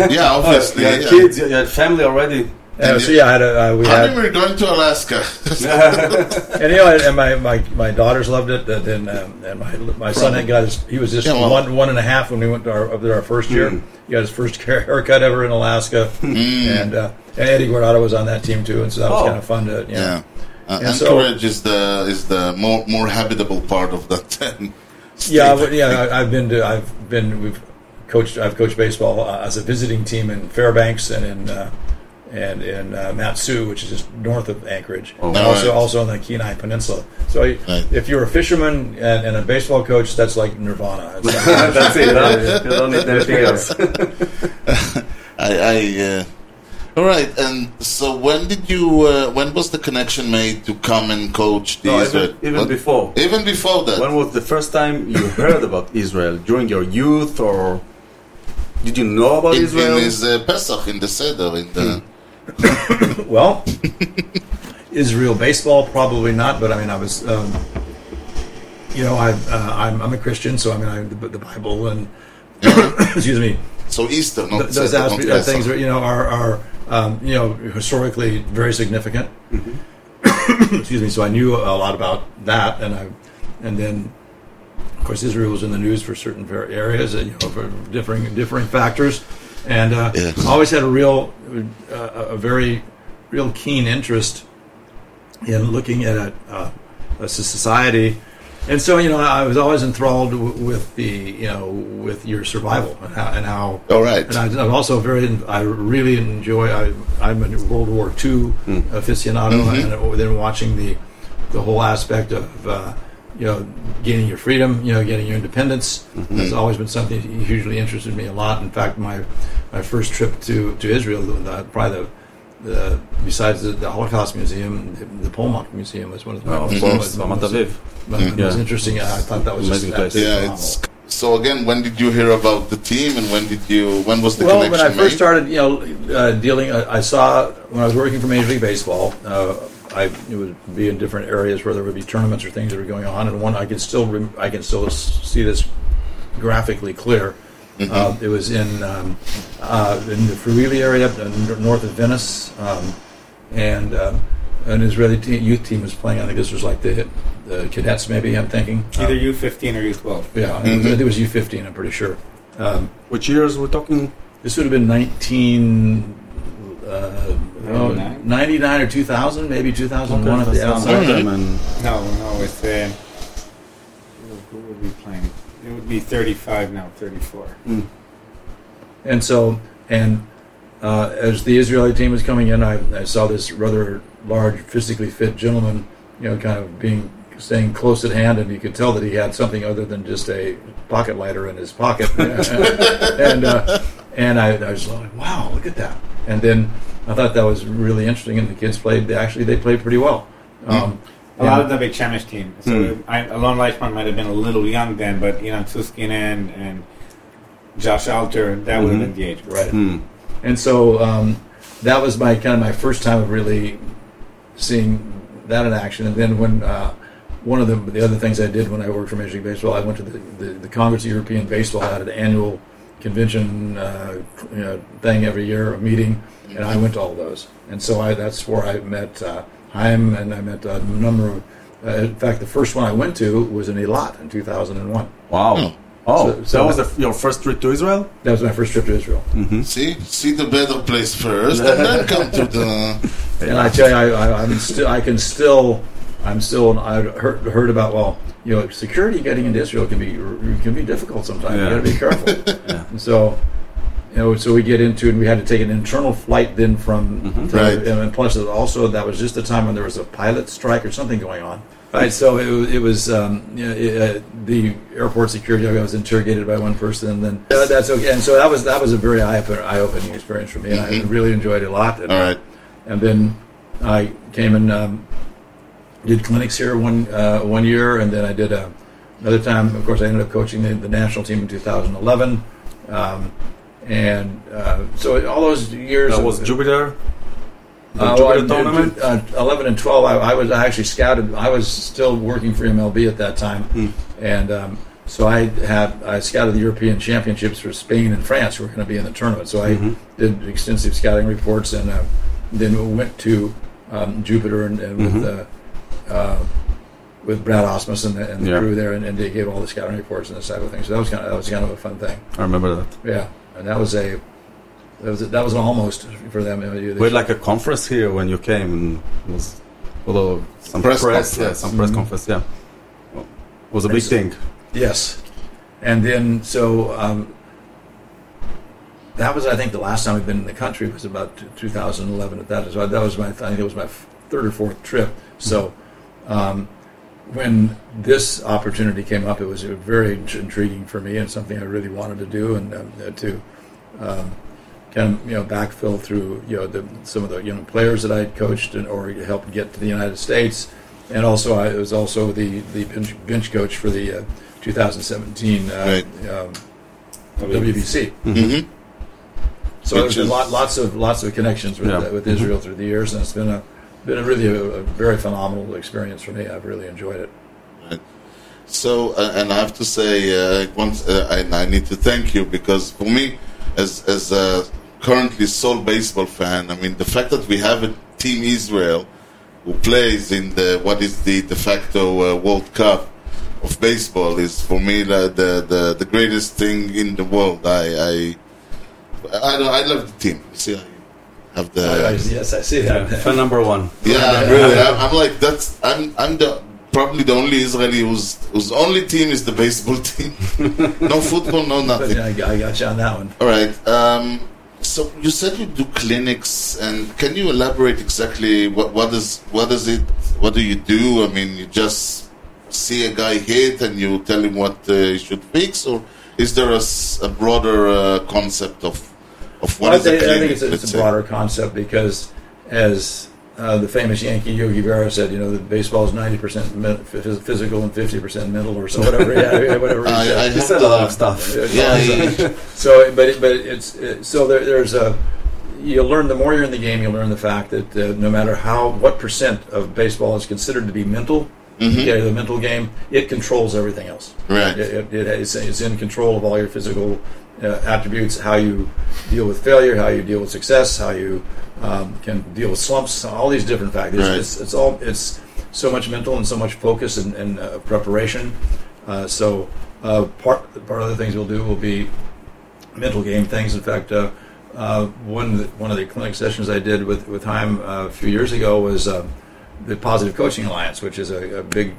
am. yeah, obviously. You had yeah. kids, you had family already. Uh, so yeah, I had a, uh, we How had, did we going to Alaska? and you know, and my, my, my daughters loved it, and then um, and my my son had got his, he was just Yeah, well- one one and a half when we went to our up there our first year. He got his first hair- haircut ever in Alaska, and uh, and Eddie Guardado was on that team too, and so that was Oh. kind of fun to you know. yeah. Uh, And so- Anchorage is the is the more more habitable part of that ten. Yeah, but, yeah. I, I've been to. I've been. We've coached. I've coached baseball uh, as a visiting team in Fairbanks and in uh, and in uh, Matsu, which is just north of Anchorage. Oh, and also right. also on the Kenai Peninsula. So I- Right. if you're a fisherman and, and a baseball coach, that's like nirvana. It's like- That's it. Huh? You don't need anything else. I, I uh, all right. And so when did you? Uh, when was the connection made to come and coach the No, Israel? even, even What? before. Even before that. When was the first time you heard about Israel? During your youth, or did you know about in, Israel? in his uh, Pesach, in the Seder, in the. well, Israel baseball probably not, but I mean I was. Um, you know, I, uh, I'm, I'm a Christian, so I mean, I, the, the Bible and excuse me, So Easter, not Th- those not aspects, uh, things are, you know are, are um, you know historically very significant. Excuse me. So I knew a lot about that, and I and then Of course, Israel was in the news for certain areas, and you know, for differing differing factors, and uh, Yeah. always had a real, uh, a very, real keen interest in looking at a, uh, a society. And so, you know, I was always enthralled w- with the, you know, with your survival and how, and how All right. and I, I'm also very, I really enjoy. I, I'm a World War II hmm. aficionado, mm-hmm. and uh, then watching the the whole aspect of uh, you know gaining your freedom, you know, getting your independence mm-hmm. has always been something that hugely interested me a lot. In fact, my my first trip to to Israel, the, probably the the, besides the, the Holocaust Museum, the, the Palmach Museum was one of the Oh, of most, course, most- Ramat Aviv. interesting. I thought that was just Amazing place. Yeah, it's so again. When did you hear about the team, and when did you? When was the well, connection when I first made? started, you know, uh, dealing, I, I saw when I was working for Major League Baseball, uh, I it would be in different areas where there would be tournaments or things that were going on, and one I can still rem- I can still see this graphically clear. Uh, it was in um, uh, in the Friuli area, uh, north of Venice, um, and um, an Israeli te- youth team was playing. I think this was like the the cadets, maybe. I'm thinking Either Um, U15 or U12. yeah, I think it was U15. I'm pretty sure. Um, Which years we're talking? this would have been 19, uh, oh, 99? 99 or 2000, maybe 2001 at the outside. them No, no, it's uh, who who would be playing? It would be 35 now, 34. And so, and uh, as the Israeli team was coming in, I, I saw this rather large, physically fit gentleman, you know, kind of being staying close at hand, and you could tell that he had something other than just a pocket lighter in his pocket. and uh, and I, I was like, wow, look at that. And then I thought that was really interesting, and the kids played. They actually they played pretty well. Um, A lot of the big Chemish team. So I, Alon Leichman might have been a little young then, but you know, Tuskinen and Josh Alter, that would have been the age. Right. Hmm. And so um, that was my kind of my first time of really seeing that in action. And then when uh, one of the the other things I did when I worked for Major League Baseball, I went to the, the, the Congress of European Baseball had an annual convention uh, you know, thing every year, a meeting, and I went to all those. And so I that's where I met uh, Chaim and I met a number of. Uh, in fact, the first one I went to was in Eilat in 2001. wow. Oh, So- so- that was the, your first trip to Israel? That was my first trip to Israel. See, see the better place first, and then come to the. And I tell you, I, I, I'm still, I can still, I'm still, I heard, heard about, well, you know, security getting into Israel can be, can be difficult sometimes. Yeah. You got to be careful. And so, you know, so we get into it, and we had to take an internal flight then from, to- Right. and plus also that was just the time when there was a pilot strike or something going on. Right, so it, was- it was um, you know, it, uh, the airport security. I was interrogated by one person, and then uh, that's okay. And so that was that was a very eye eye opening experience for me, and I really enjoyed it a lot. And, All right. and then I came and um, did clinics here one uh, one year, and then I did uh, another time. Of course, I ended up coaching the, the national team in 2011, um, and uh, so all those years That of- was Jupiter? The uh, Jupiter well, I- tournament? uh, 11 and 12, I, I was I actually scouted. I was still working for MLB at that time, Hmm. and um, so I had I scouted the European Championships for Spain and France, who were going to be in the tournament. So I Mm-hmm. did extensive scouting reports, and uh, then went to um, Jupiter and, and with uh, uh, with Brad Ausmus and the, and the Mm-hmm. Yeah. crew there, and, and they gave all the scouting reports and this type of thing. So that was kind of that was kind of a fun thing. I remember that. Yeah, and that was a that was that was an almost for them. They- We had like a conference here when you came, and it was although some Press press, yeah, conference. some press conference, yeah. Well, it was a big Yes. thing. Yes, and then so um, that was I think the last time we've been in the country was about 2011. At that, so that was my I think it was my third or fourth trip. So um, when this opportunity came up, it was very intriguing for me and something I really wanted to do and um, uh, to. Um, Kind of, you know, backfill through you know the, some of the young players that I had coached and or helped get to the United States, and also I was also the the bench, bench coach for the uh, 2017 uh, Right. um, WBC. Mhm. So Which there's been lot, lots of lots of connections with Yeah. uh, with Israel through the years, and it's been a been a really a, a very phenomenal experience for me. I've really enjoyed it. So, uh, and I have to say, uh, once uh, I, I need to thank you because for me, as as a currently sole baseball fan, I mean the fact that we have a team Israel who plays in the what is the de facto uh, World Cup of baseball is for me the the, the, greatest thing in the world. I I I, I love the team. See, I have the I- I- yes, I see that. Fan number one. yeah, really. I'm, I'm like that's I'm I'm the probably the only Israeli whose whose only team is the baseball team. no football, no But nothing. yeah, I, I got you on that one. All right. Um, so you said you do clinics, and can you elaborate exactly what what is what is it? What do you do? I mean, you just see a guy hit and you tell him what uh, he should fix, or is there a broader uh, concept of of what Well, is I, think, I think it's, a, it's a broader concept because, as uh, the famous Yankee Yogi Berra said, you know, the baseball is ninety percent physical and fifty percent mental, or so whatever. yeah, yeah, whatever. he I, said. I He said a lot of stuff. Yeah, he- so, but it, but it's it, so there, there's a you learn the more you're in the game, you learn the fact that uh, no matter how what percent of baseball is considered to be mental, yeah, the mental game, it controls everything else. Right. It, it, it, it's, it's in control of all your physical uh, attributes, how you deal with failure, how you deal with success, how you um, can deal with slumps, all these different factors. Right. It's, it's all it's so much mental and so much focus and, and uh, preparation. Uh, so uh, part part of the things we'll do will be mental game things. In fact, uh, uh, one of the, one of the clinic sessions I did with with Heim uh, a few years ago was um, the Positive Coaching Alliance, which is a, a big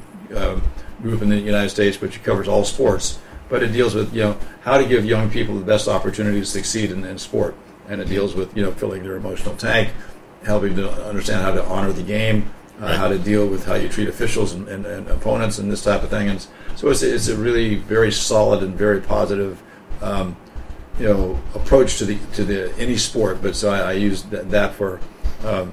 group in the United States which covers all sports, but it deals with you know how to give young people the best opportunity to succeed in, in sport, and it deals with you know filling their emotional tank, helping to understand how to honor the game. Uh, How to deal with how you treat officials and, and, and opponents and this type of thing, and so it's, it's a really very solid and very positive um, you know approach to the to the any sport. But so I, I use that, that for um,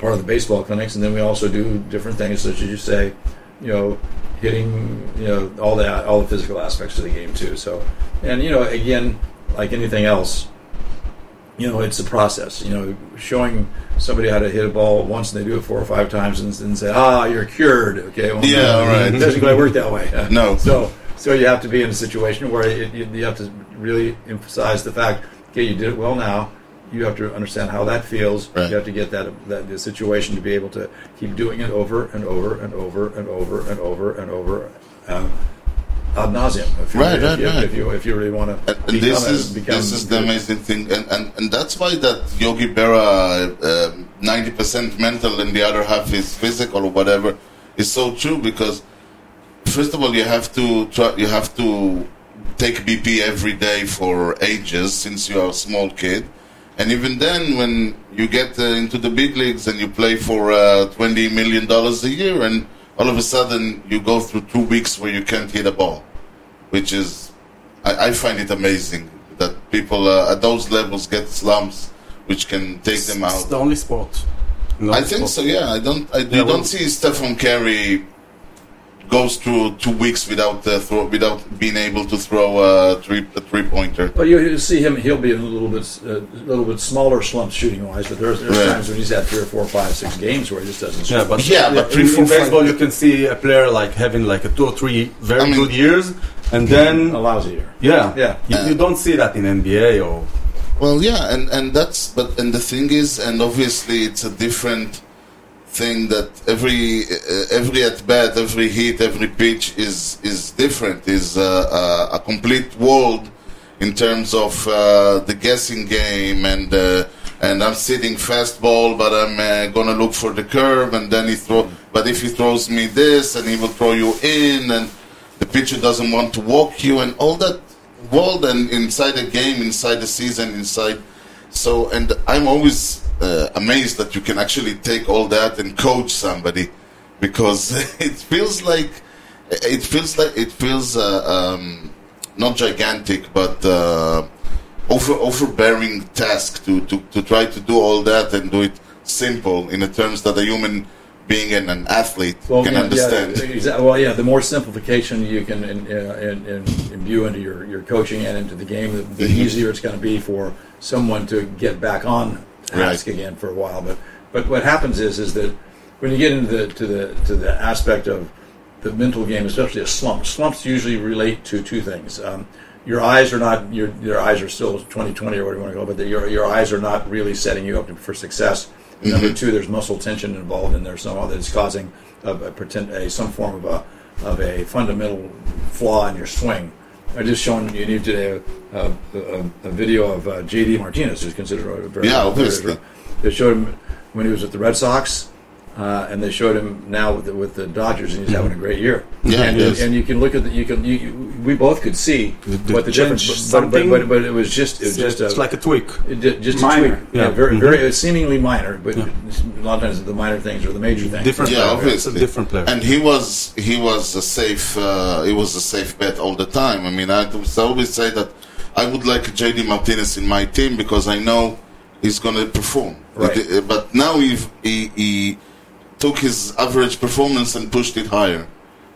part of the baseball clinics, and then we also do different things such as you say, you know, hitting, you know, all that all the physical aspects of the game too. So, and you know, again, like anything else, you know, it's a process. You know, showing somebody how to hit a ball once and they do it four or five times and, and say, ah, you're cured. Okay, well, Yeah, no, right. It doesn't quite work that way. No. So, so you have to be in a situation where it, you, you have to really emphasize the fact, okay, you did it well now. You have to understand how that feels. Right. You have to get that that the situation to be able to keep doing it over and over and over and over and over and over. Um, ad nauseum. If you, Right, if, right, you, right. if you if you really want to And, this is this is the amazing thing, and, and, and that's why that Yogi Berra um, ninety percent mental and the other half is physical or whatever is so true because first of all you have to try, you have to take BP every day for ages since you are a small kid, and even then when you get uh, into the big leagues and you play for uh, twenty million dollars a year and all of a sudden you go through two weeks where you can't hit a ball, which is I, I find it amazing that people uh, at those levels get slumps, which can take them It's out. the only sport. No I think sport. so. Yeah, I don't. I, Yeah, well- don't see Stephen Curry goes through two weeks without uh, throw, without being able to throw a three a three pointer. Well, you, you see him; he'll be a little bit, uh, a little bit smaller slumps shooting wise. But there's, there's Right. times when he's had three or four, five, six games where he just doesn't. Yeah, but Yeah, but three, in, four, in baseball, five- you can see a player like having like a two or three very I mean- good years, and then a lousy year. yeah, Yeah. you, you don't see that in NBA or Well, yeah, and and that's but and the thing is, and obviously it's a different thing that every uh, every at bat, every hit, every pitch is is different. Is uh, uh, a complete world in terms of uh, the guessing game and. Uh, and I'm sitting fastball, but I'm gonna look for the curve, and then he throw. But if he throws me this, and he will throw you in, and the pitcher doesn't want to walk you, and all that world, and inside the game, inside the season, inside. So, and I'm always uh, amazed that you can actually take all that and coach somebody, because it feels like it feels like it feels uh, um, not gigantic, but. Uh, over overbearing task to, to, to try to do all that and do it simple in the terms that a human being and an athlete can yeah, understand. Yeah, exa- well, yeah. The more simplification you can in, in, in, imbue into your, your coaching and into the game, the, the easier it's going to be for someone to get back on Right. again for a while. But but what happens is is that when you get into the to the to the aspect of the mental game, especially a slump, slumps usually relate to two things. Um, your eyes are not your your eyes are still 2020 or whatever you want to go, but the, your your eyes are not really setting you up for success. Number two, there's muscle tension involved in there somehow that's causing a, a pretend a some form of a of a fundamental flaw in your swing. I just shown you need today a, a, a, a video of uh, J.D. Martinez, who's considered a very Yeah, obviously. They showed him when he was with the Red Sox, uh, and they showed him now with the, with the Dodgers, and he's having a great year. Yeah, and, he is. and you can look at the you can you, you, we both could see Did- what the difference, change but, but, but, but it was just it was just it's a, like a tweak. it did- just Minor. a tweak. Yeah, Yeah. very Mhm. very seemingly minor, but a lot of times the minor things are the major things. Different Yeah, player. obviously. It's a different player. And he was he was a safe uh, he was a safe bet all the time. I mean, I always- I always say that I would like JD Martinez in my team because I know he's going to perform. Right. But, uh, now he, he he took his average performance and pushed it higher.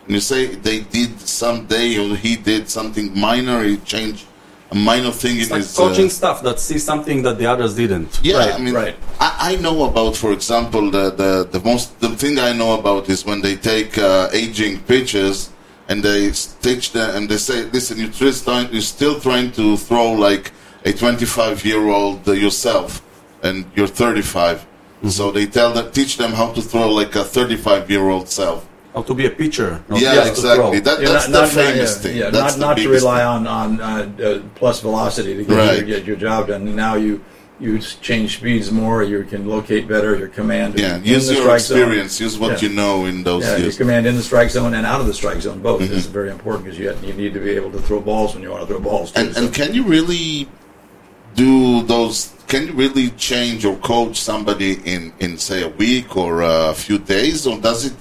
And you say they did someday or he did something minor. He changed a minor thing It's in like his coaching Uh, stuff that sees something that the others didn't. yeah, Right, I mean, right. I, I know about, for example, the, the, the most the thing I know about is when they take uh, aging pitchers and they stitch them and they say, listen, you're, just trying, you're still trying to throw like a 25 year old uh, yourself, and you're 35. So they tell them, teach them how to throw like a 35 year old self. How to be a pitcher. yeah, exactly. That, that's not, the not, famous yeah, thing. Yeah, that's not, the not to rely on on uh, uh, plus velocity to get, Right. your, get your job done. Now you you change speeds more. You can locate better your command. Yeah, in use your strike zone. experience, use what Yeah. you know in those Yeah, your years. command in the strike zone and out of the strike zone both Mm-hmm. is very important because you you need to be able to throw balls when you want to throw balls. Too, And, so- and can you really do those? Can you really change or coach somebody in, in say a week or a few days, or does it,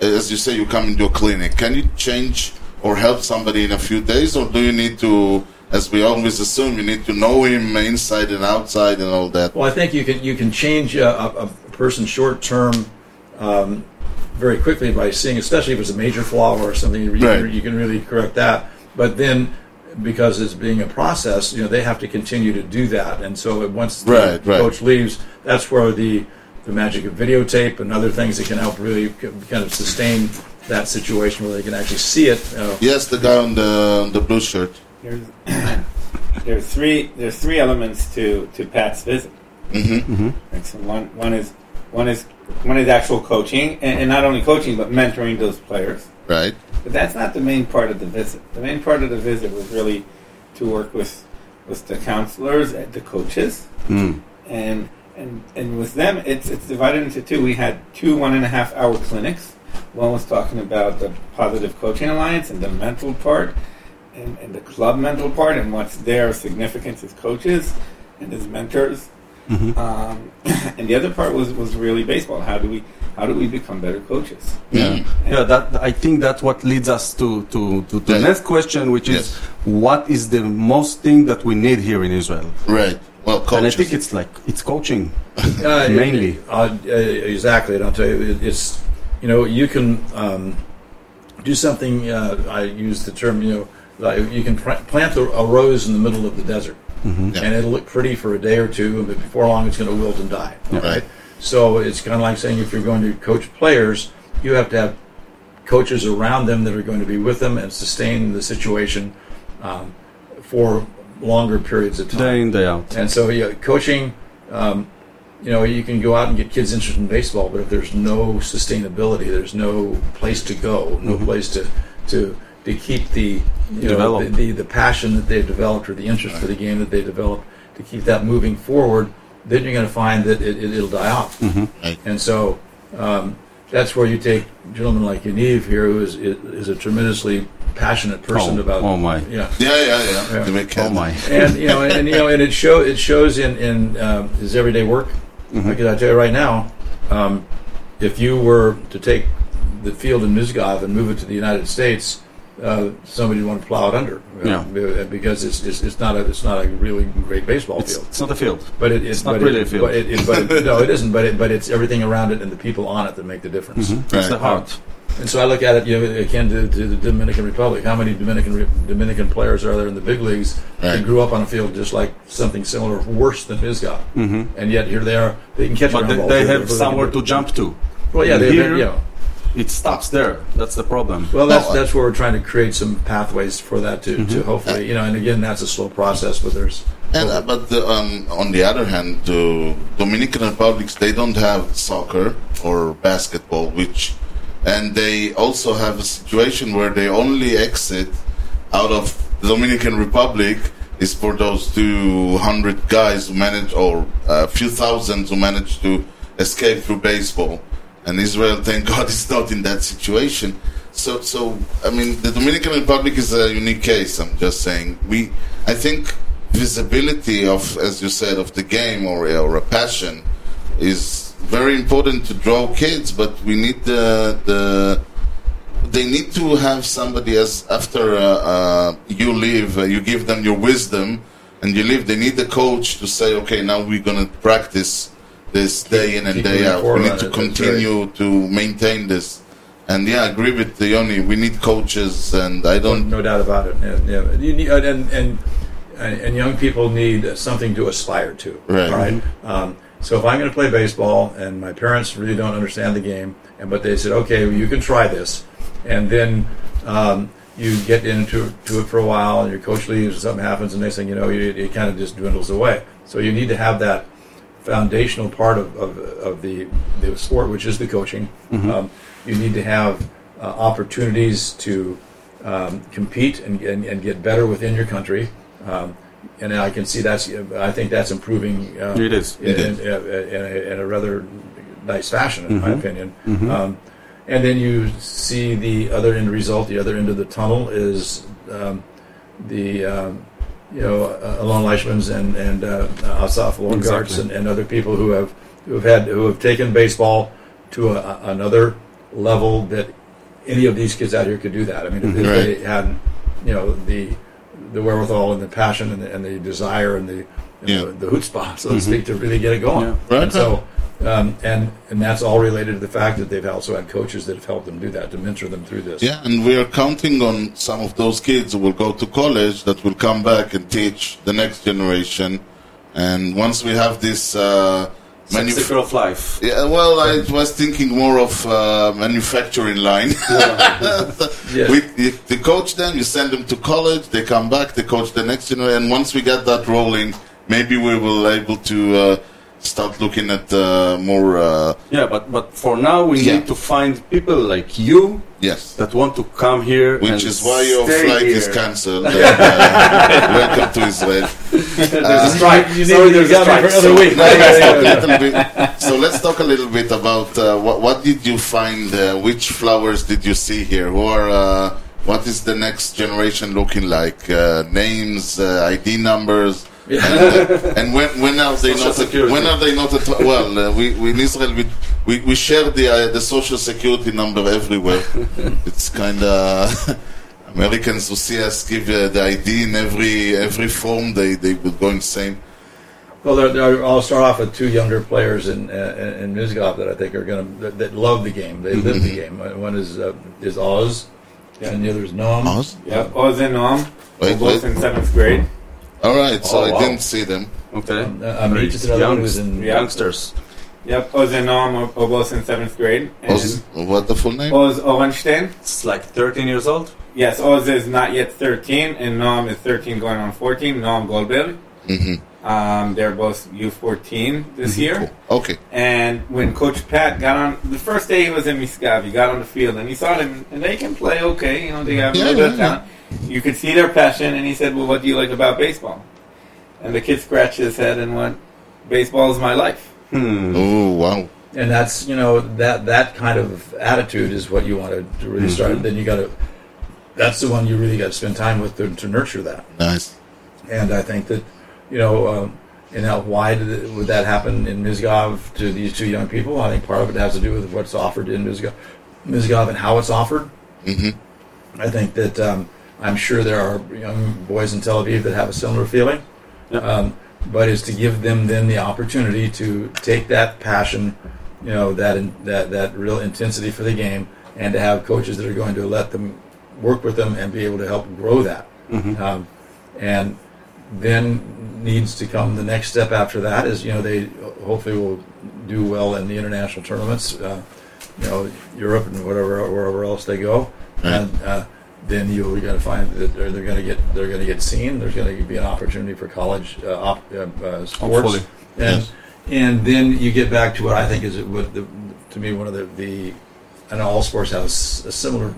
as you say, you come into a clinic? Can you change or help somebody in a few days, or do you need to, as we always assume, you need to know him inside and outside and all that? Well, I think you can you can change a, a, person short term um, very quickly by seeing, especially if it's a major flaw or something, you, Right. can, you can really correct that. But then, because it's being a process, you know, they have to continue to do that. And so once the Right, right. coach leaves, that's where the the magic of videotape and other things that can help really kind of sustain that situation where they can actually see it. You know, Yes, the guy on the on the blue shirt. There's there's three there's three elements to to Pat's visit. Mm-hmm. Like, so one one is one is one is actual coaching, and, and not only coaching but mentoring those players. Right. But that's not the main part of the visit. The main part of the visit was really to work with with the counselors and the coaches, Mm. and and and with them, it's it's divided into two. We had two one and a half hour clinics. One was talking about the positive coaching alliance and the mental part, and, and the club mental part, and what's their significance as coaches and as mentors. Um, and the other part was was really baseball. How do we how do we become better coaches? Yeah. Yeah, that I think that's what leads us to to, to the Yeah. next question, which is Yes. what is the most thing that we need here in Israel? Right. Well, coaches. And I think it's like it's coaching. Uh, Mainly. uh, uh, exactly. And I'll tell you, it, it's you know you can um, do something. Uh, I use the term you know like you can pr- plant a, a rose in the middle of the desert, Yeah. and it'll look pretty for a day or two, but before long it's going to wilt and die. Right. So it's kind of like saying if you're going to coach players, you have to have coaches around them that are going to be with them and sustain the situation um, for longer periods of time. Day in, day out. And so, yeah, coaching, um, you know, you can go out and get kids interested in baseball, but if there's no sustainability, there's no place to go, no place to to to keep the you know the, the the passion that they've developed or the interest for the game that they developed to keep that moving forward. Then you're going to find that it, it, it'll die off. Right. And so um, that's where you take a gentleman like Yaniv here, who is is a tremendously passionate person Oh, about. oh my. Yeah Yeah, yeah, yeah. Yeah. To make Oh my! and you know, and you know, and it show it shows in in um, his everyday work. Because I tell you right now, um, if you were to take the field in Misgav and move it to the United States, uh, somebody would want to plow it under. you know, because it's, it's it's not a it's not a really great baseball It's, field. it's not a field. But it, it's not but really it, a field. But it, it, but it, no, it isn't. But it, but it's everything around it and the people on it that make the difference. It's Right. the heart. And so I look at it, you know, akin to, to the Dominican Republic. How many Dominican Re- Dominican players are there in the big leagues Right. that grew up on a field just like something similar, worse than Misgav? Mm-hmm. And yet here they are. They can catch a But they, ball. they have somewhere to jump to. Well, yeah, they Here- you know. It stops there. That's the problem. Well, that's that's where we're trying to create some pathways for that to, Mm-hmm. to hopefully, you know. And again, that's a slow process, but there's And uh, but the, um, on the other hand, the Dominican Republics they don't have soccer or basketball, which, and they also have a situation where they only exit out of the Dominican Republic is for those two hundred guys who manage, or a few thousand who manage to escape through baseball. And Israel, thank God, is not in that situation. So, so I mean, the Dominican Republic is a unique case. I'm just saying. We, I think, visibility of, as you said, of the game or or a passion is very important to draw kids. But we need the the they need to have somebody as after uh, uh, you leave, uh, you give them your wisdom, and you leave. They need the coach to say, okay, now we're gonna practice this day in and day out. We need to it, that's continue to maintain this. And yeah, I agree with the Yoni. We need coaches, and I don't. no doubt about it. Yeah, yeah. You need, and, and and and young people need something to aspire to. Right. all right? Um, so if I'm going to play baseball and my parents really don't understand the game, and but they said, okay, well, you can try this, and then um, you get into to it for a while, and your coach leaves, and something happens, and next thing you know, you, it kind of just dwindles away. So you need to have that foundational part of, of, of the, the sport, which is the coaching. Um, you need to have uh, opportunities to um, compete and, and, and get better within your country. Um, and I can see that's, I think that's improving. Uh, It is. In, in, in, a, in a rather nice fashion, in my opinion. Um, and then you see the other end result, the other end of the tunnel is um, the um, you know uh, Alon Leichmans and and uh, Asaf Lowengarts Exactly. and, and other people who have who have had who have taken baseball to a, another level that any of these kids out here could do that. I mean, if, if they had you know the the wherewithal and the passion and the, and the desire and the and Yeah. the, the chutzpah, so to speak, to really get it going. Yeah. Right. And so. Um, and and that's all related to the fact that they've also had coaches that have helped them do that to mentor them through this. Yeah, and we are counting on some of those kids who will go to college that will come back and teach the next generation. And once we have this uh, It's like manuf- of life. Yeah, well, I was thinking more of uh, manufacturing line. Yes. we, you, you coach them, you send them to college, they come back, they coach the next generation, and once we get that rolling, maybe we will able to uh, start looking at uh, more. Uh, Yeah, but but for now we Yeah. need to find people like you yes, that want to come here. which and is why your flight here. is cancelled. and, uh, welcome to Israel. There's a strike. You, Sorry, you there's a strike. for another week. Now let's talk a little bit. So let's talk a little bit about uh, what, what did you find? Uh, which flowers did you see here? Who are? Uh, what is the next generation looking like? Uh, names, uh, ID numbers, and, and when when are they Social not? security. When are they not? At, well, uh, we, we in Israel we we, we share the uh, the social security number everywhere. it's kind of. Americans who see us give uh, the ID in every every form, they they will go insane. Well, there, there, I'll start off with two younger players in uh, in Misgav that I think are going to that, that love the game. They live the game. Uh, One is uh, is Oz, and the other is Noam. Oz? Yep, Oz and Noam, Wait, both wait. in seventh grade. All right, so Oh, I wow. didn't see them. Okay. Um, uh, Amit is another one who's in Yeah. Youngsters. Yep, Oz and Noam are, are both in seventh grade. And Oz, what the full name? Oz Orenstein. It's like 13 years old. Yes, Oz is not yet 13, and Noam is 13 going on 14. Noam Goldberg. hmm Um, they're both U14 this year. Okay. And when Coach Pat got on the first day he was in Misgav, he got on the field and he saw them, and they can play okay. You know, they have a Yeah, little bit of yeah, talent. You could see their passion, and he said, "Well, what do you like about baseball?" And the kid scratched his head and went, "Baseball is my life." Hmm. Oh wow. and that's you know that that kind of attitude is what you want to, to really start. Then you got to. That's the one you really got to spend time with to, to nurture that. Nice. And I think that, you know, um, and how why did it, would that happen in Misgav to these two young people? I think part of it has to do with what's offered in Misgav, Misgav and how it's offered. hmm I think that um, I'm sure there are young boys in Tel Aviv that have a similar feeling, Yeah. um, but is to give them then the opportunity to take that passion, you know, that in, that that real intensity for the game, and to have coaches that are going to let them work with them and be able to help grow that. Um, and then needs to come the next step after that is you know they hopefully will do well in the international tournaments, uh, you know Europe and whatever wherever else they go, and uh, then you're going to find that they're, they're going to get they're going to get seen. There's going to be an opportunity for college uh, op, uh, uh, sports, Hopefully. and Yes. and then you get back to what I think is what the, to me one of the the I know all sports have a similar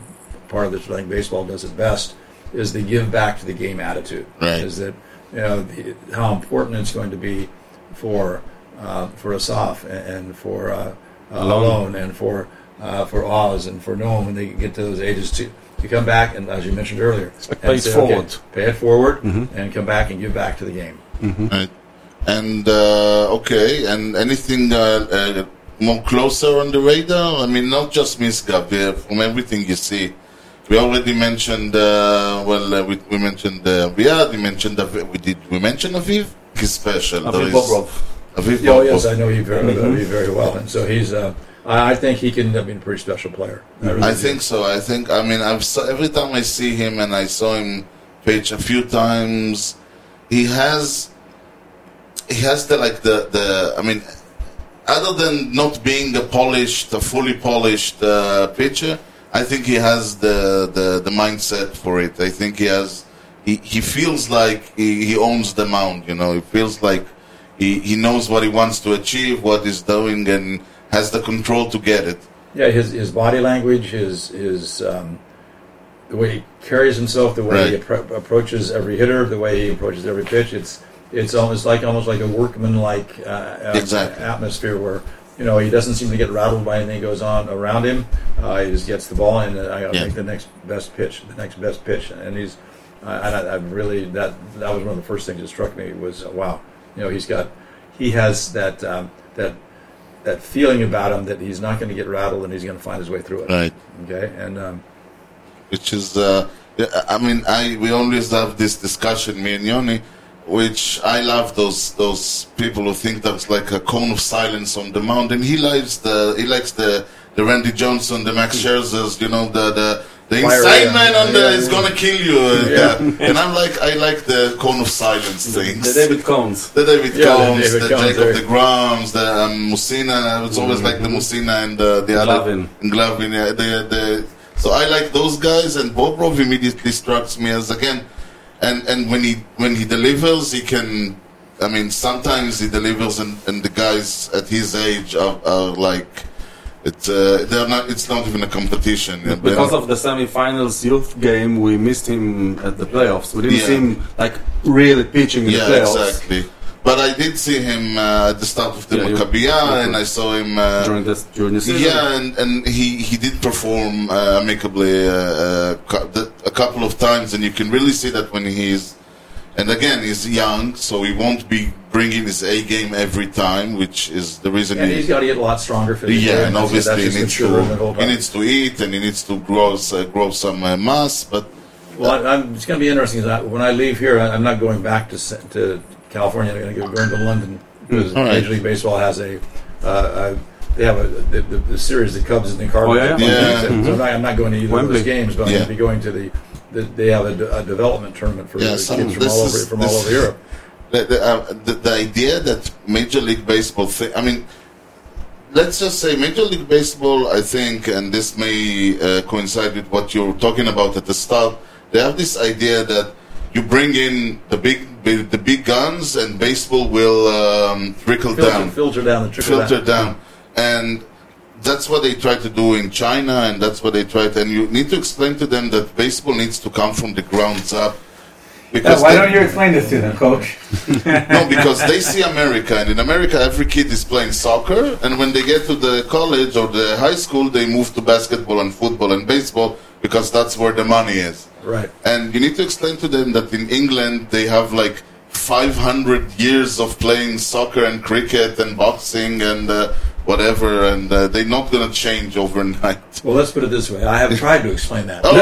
part of this. I think baseball does it best is the give back to the game attitude. Right. Is that you know the, how important it's going to be for uh, for Asaf and, and for uh, uh, Alon. Alone and for uh, for Oz and for Noam when they get to those ages to to come back and as you mentioned earlier, pay it say, forward. okay, pay it forward, and come back and give back to the game. Right. And uh, okay, and anything uh, uh, more closer on the radar? I mean, not just Miss uh, from everything you see. We already mentioned, uh, well, uh, we, we mentioned uh, we mentioned, Aviv, we did we mention Aviv? He's special. Aviv is- Bobrov. Aviv Bobrov. Oh yes, I know you very, you very well, and so he's. Uh, I I think he can be a pretty special player. really I think so. I think. I mean, I've saw, every time I see him, and I saw him pitch a few times, he has, he has the like the the. I mean, other than not being a polished, a fully polished uh, pitcher, I think he has the, the the mindset for it. I think he has. He, he feels like he, he owns the mound. You know, he feels like he, he knows what he wants to achieve, what he's doing, and has the control to get it. Yeah, his his body language, his his um, the way he carries himself, the way he appro- approaches every hitter, the way he approaches every pitch. It's it's almost like almost like a workman-like uh, uh, Exactly. atmosphere where you know he doesn't seem to get rattled by anything that goes on around him. Uh, he just gets the ball and uh, I got to Yeah. make the next best pitch, the next best pitch, and he's. I, I, I really that that was one of the first things that struck me was uh, wow, you know he's got he has that um, that that feeling about him that he's not going to get rattled and he's going to find his way through it. Right. Okay. And um, which is, uh, I mean I we always have this discussion me and Yoni which I love those those people who think that's like a cone of silence on the mountain he likes the he likes the the Randy Johnson the Max Scherzers you know the the the Fire, inside yeah. man on the Yeah, is yeah. gonna kill you Yeah. yeah. and I'm like I like the cone of silence The things David Combs. the David Yeah, the David the, Jacob deGroms, the um, Mussina. It's always like the Mussina and uh, the other Glavine. and Glavine. Yeah, the, the, so I like those guys, and Bobrov immediately strikes me as again, and and when he when he delivers, he can. I mean, sometimes he delivers, and, and the guys at his age are, are like. It's uh, they're not. It's not even a competition. Because they're- of the semi-finals youth game, we missed him at the playoffs. We didn't Yeah. see him like really pitching in yeah, the playoffs exactly. But I did see him uh, at the start of the Yeah, you- and I saw him. Uh, during the during the season. Yeah, and, and he, he did perform uh, amicably uh, uh, the- a couple of times, and you can really see that when he's. And again, he's young, so he won't be bringing his A game every time, which is the reason. and he, he's got to get a lot stronger physically. yeah, and obviously he needs, maturing the whole to, he needs to eat and he needs to grow uh, grow some uh, mass. But Well, I, I'm, it's going to be interesting. when I leave here, I, I'm not going back to to California. I'm going to go going to London because right. Major League Baseball has a. Uh, uh, they have a the, the, the series, the Cubs and the Cardinals. Oh, yeah? Yeah. So I'm not, I'm not going to either Wembley. of those games, but I'm going to be going to the. the they have a, development tournament for Yeah, the some- kids from all over is- from all over Europe. the, the, uh, the, the idea that Major League Baseball, thi- I mean, let's just say Major League Baseball, I think, and this may uh, coincide with what you're talking about at the start, they have this idea that you bring in the big the big guns and baseball will um, trickle Filter, down filter down the trickle filter down. And that's what they try to do in China, and that's what they try to. And you need to explain to them that baseball needs to come from the grounds up. Yeah, why they- don't you explain this to them, coach? no, because they see America, and in America, every kid is playing soccer, and when they get to the college or the high school, they move to basketball and football and baseball because that's where the money is. Right. And you need to explain to them that in England, they have like 500 years of playing soccer and cricket and boxing and uh, whatever, and uh, they're not going to change overnight. Well, let's put it this way. I have tried to explain that.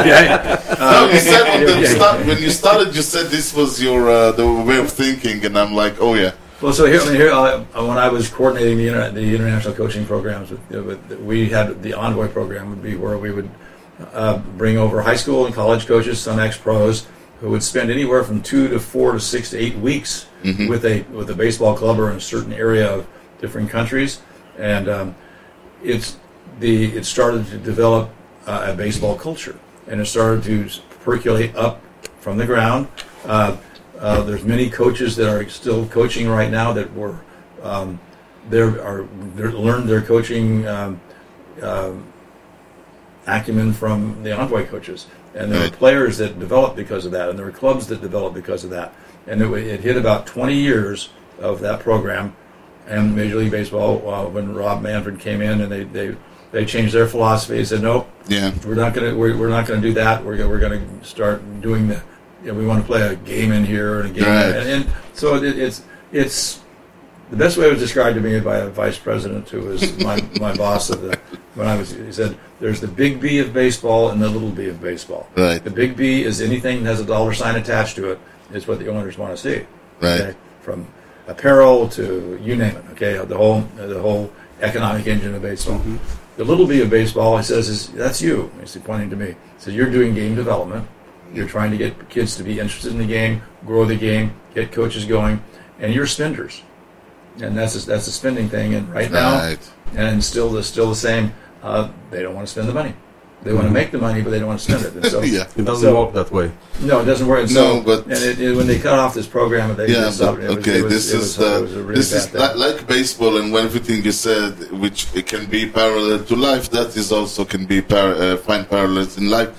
Okay. No, you said when, start, when you started, you said this was your uh, the way of thinking, and I'm like, oh yeah. Well, so here, I mean, here uh, when I was coordinating the, internet, the international coaching programs, with, with, we had the Envoy program would be where we would uh, bring over high school and college coaches, some ex pros, who would spend anywhere from two to four to six to eight weeks with a with a baseball club or in a certain area of different countries, and um, it's the it started to develop uh, a baseball culture. and it started to percolate up from the ground. Uh, uh, there's many coaches that are still coaching right now that were um, there are they're learned their coaching um, um acumen from the envoy coaches, and there were players that developed because of that, and there were clubs that developed because of that, and it, it hit about 20 years of that program, and Major League Baseball uh, when Rob Manfred came in and they they they changed their philosophy. They said nope, Yeah. we're not gonna we're, we're not gonna do that. We're gonna, we're gonna start doing the. You know, we want to play a game in here and a game, Right. and, and so it, it's it's the best way it was described to me by a vice president who was my, my boss of the when I was. He said, "There's the big B of baseball and the little B of baseball. Right. The big B is anything that has a dollar sign attached to it. Is what the owners want to see. Right. From apparel to you name it. Okay. The whole the whole economic engine of baseball. Mm-hmm. The little B of baseball, he says, is that's you. He's pointing to me. He says you're doing game development. You're trying to get kids to be interested in the game, grow the game, get coaches going, and you're spenders. And that's a, that's a spending thing. And right now, Right. and still the still the same. Uh, they don't want to spend the money. They want to make the money, but they don't want to spend it. And so, Yeah. It doesn't So- work that way. no, it doesn't work. And No, so, but- and it, it, when they cut off this program, they Yeah, just but. It was, okay. was, this it is was, uh, it was a really this is thing. like baseball and everything you said, which it can be parallel to life. That is also can be par- uh, find parallels in life.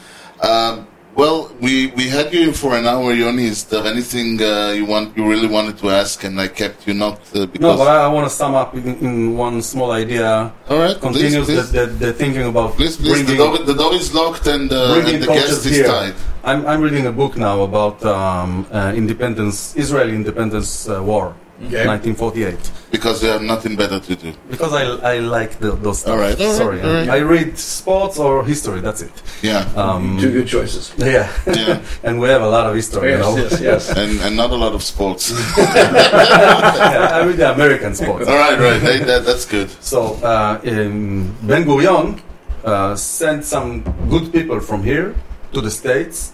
Um, well, we we had you in for an hour, Yoni. Is there anything uh, you want you really wanted to ask, and I kept you not uh, because? No, but I, I want to sum up in, in one small idea. All right, please, Continues please. The, the, the thinking about Please, please. The door, the door is locked and, uh, and the guest is here. tied. I'm, I'm reading a book now about um, uh, independence, Israeli independence uh, war, Okay. 1948. Because you have nothing better to do. Because I, I like the, those stuff. All right, all right, Sorry, all right. I read sports or history. That's it. Yeah, Um, Two good choices. yeah, Yeah. and we have a lot of history. you know? yes, yes, yes. and, and not a lot of sports. Yeah, I read the American sports. all right, right. Hey, that, that's good. So uh, Ben Gurion uh, sent some good people from here to the states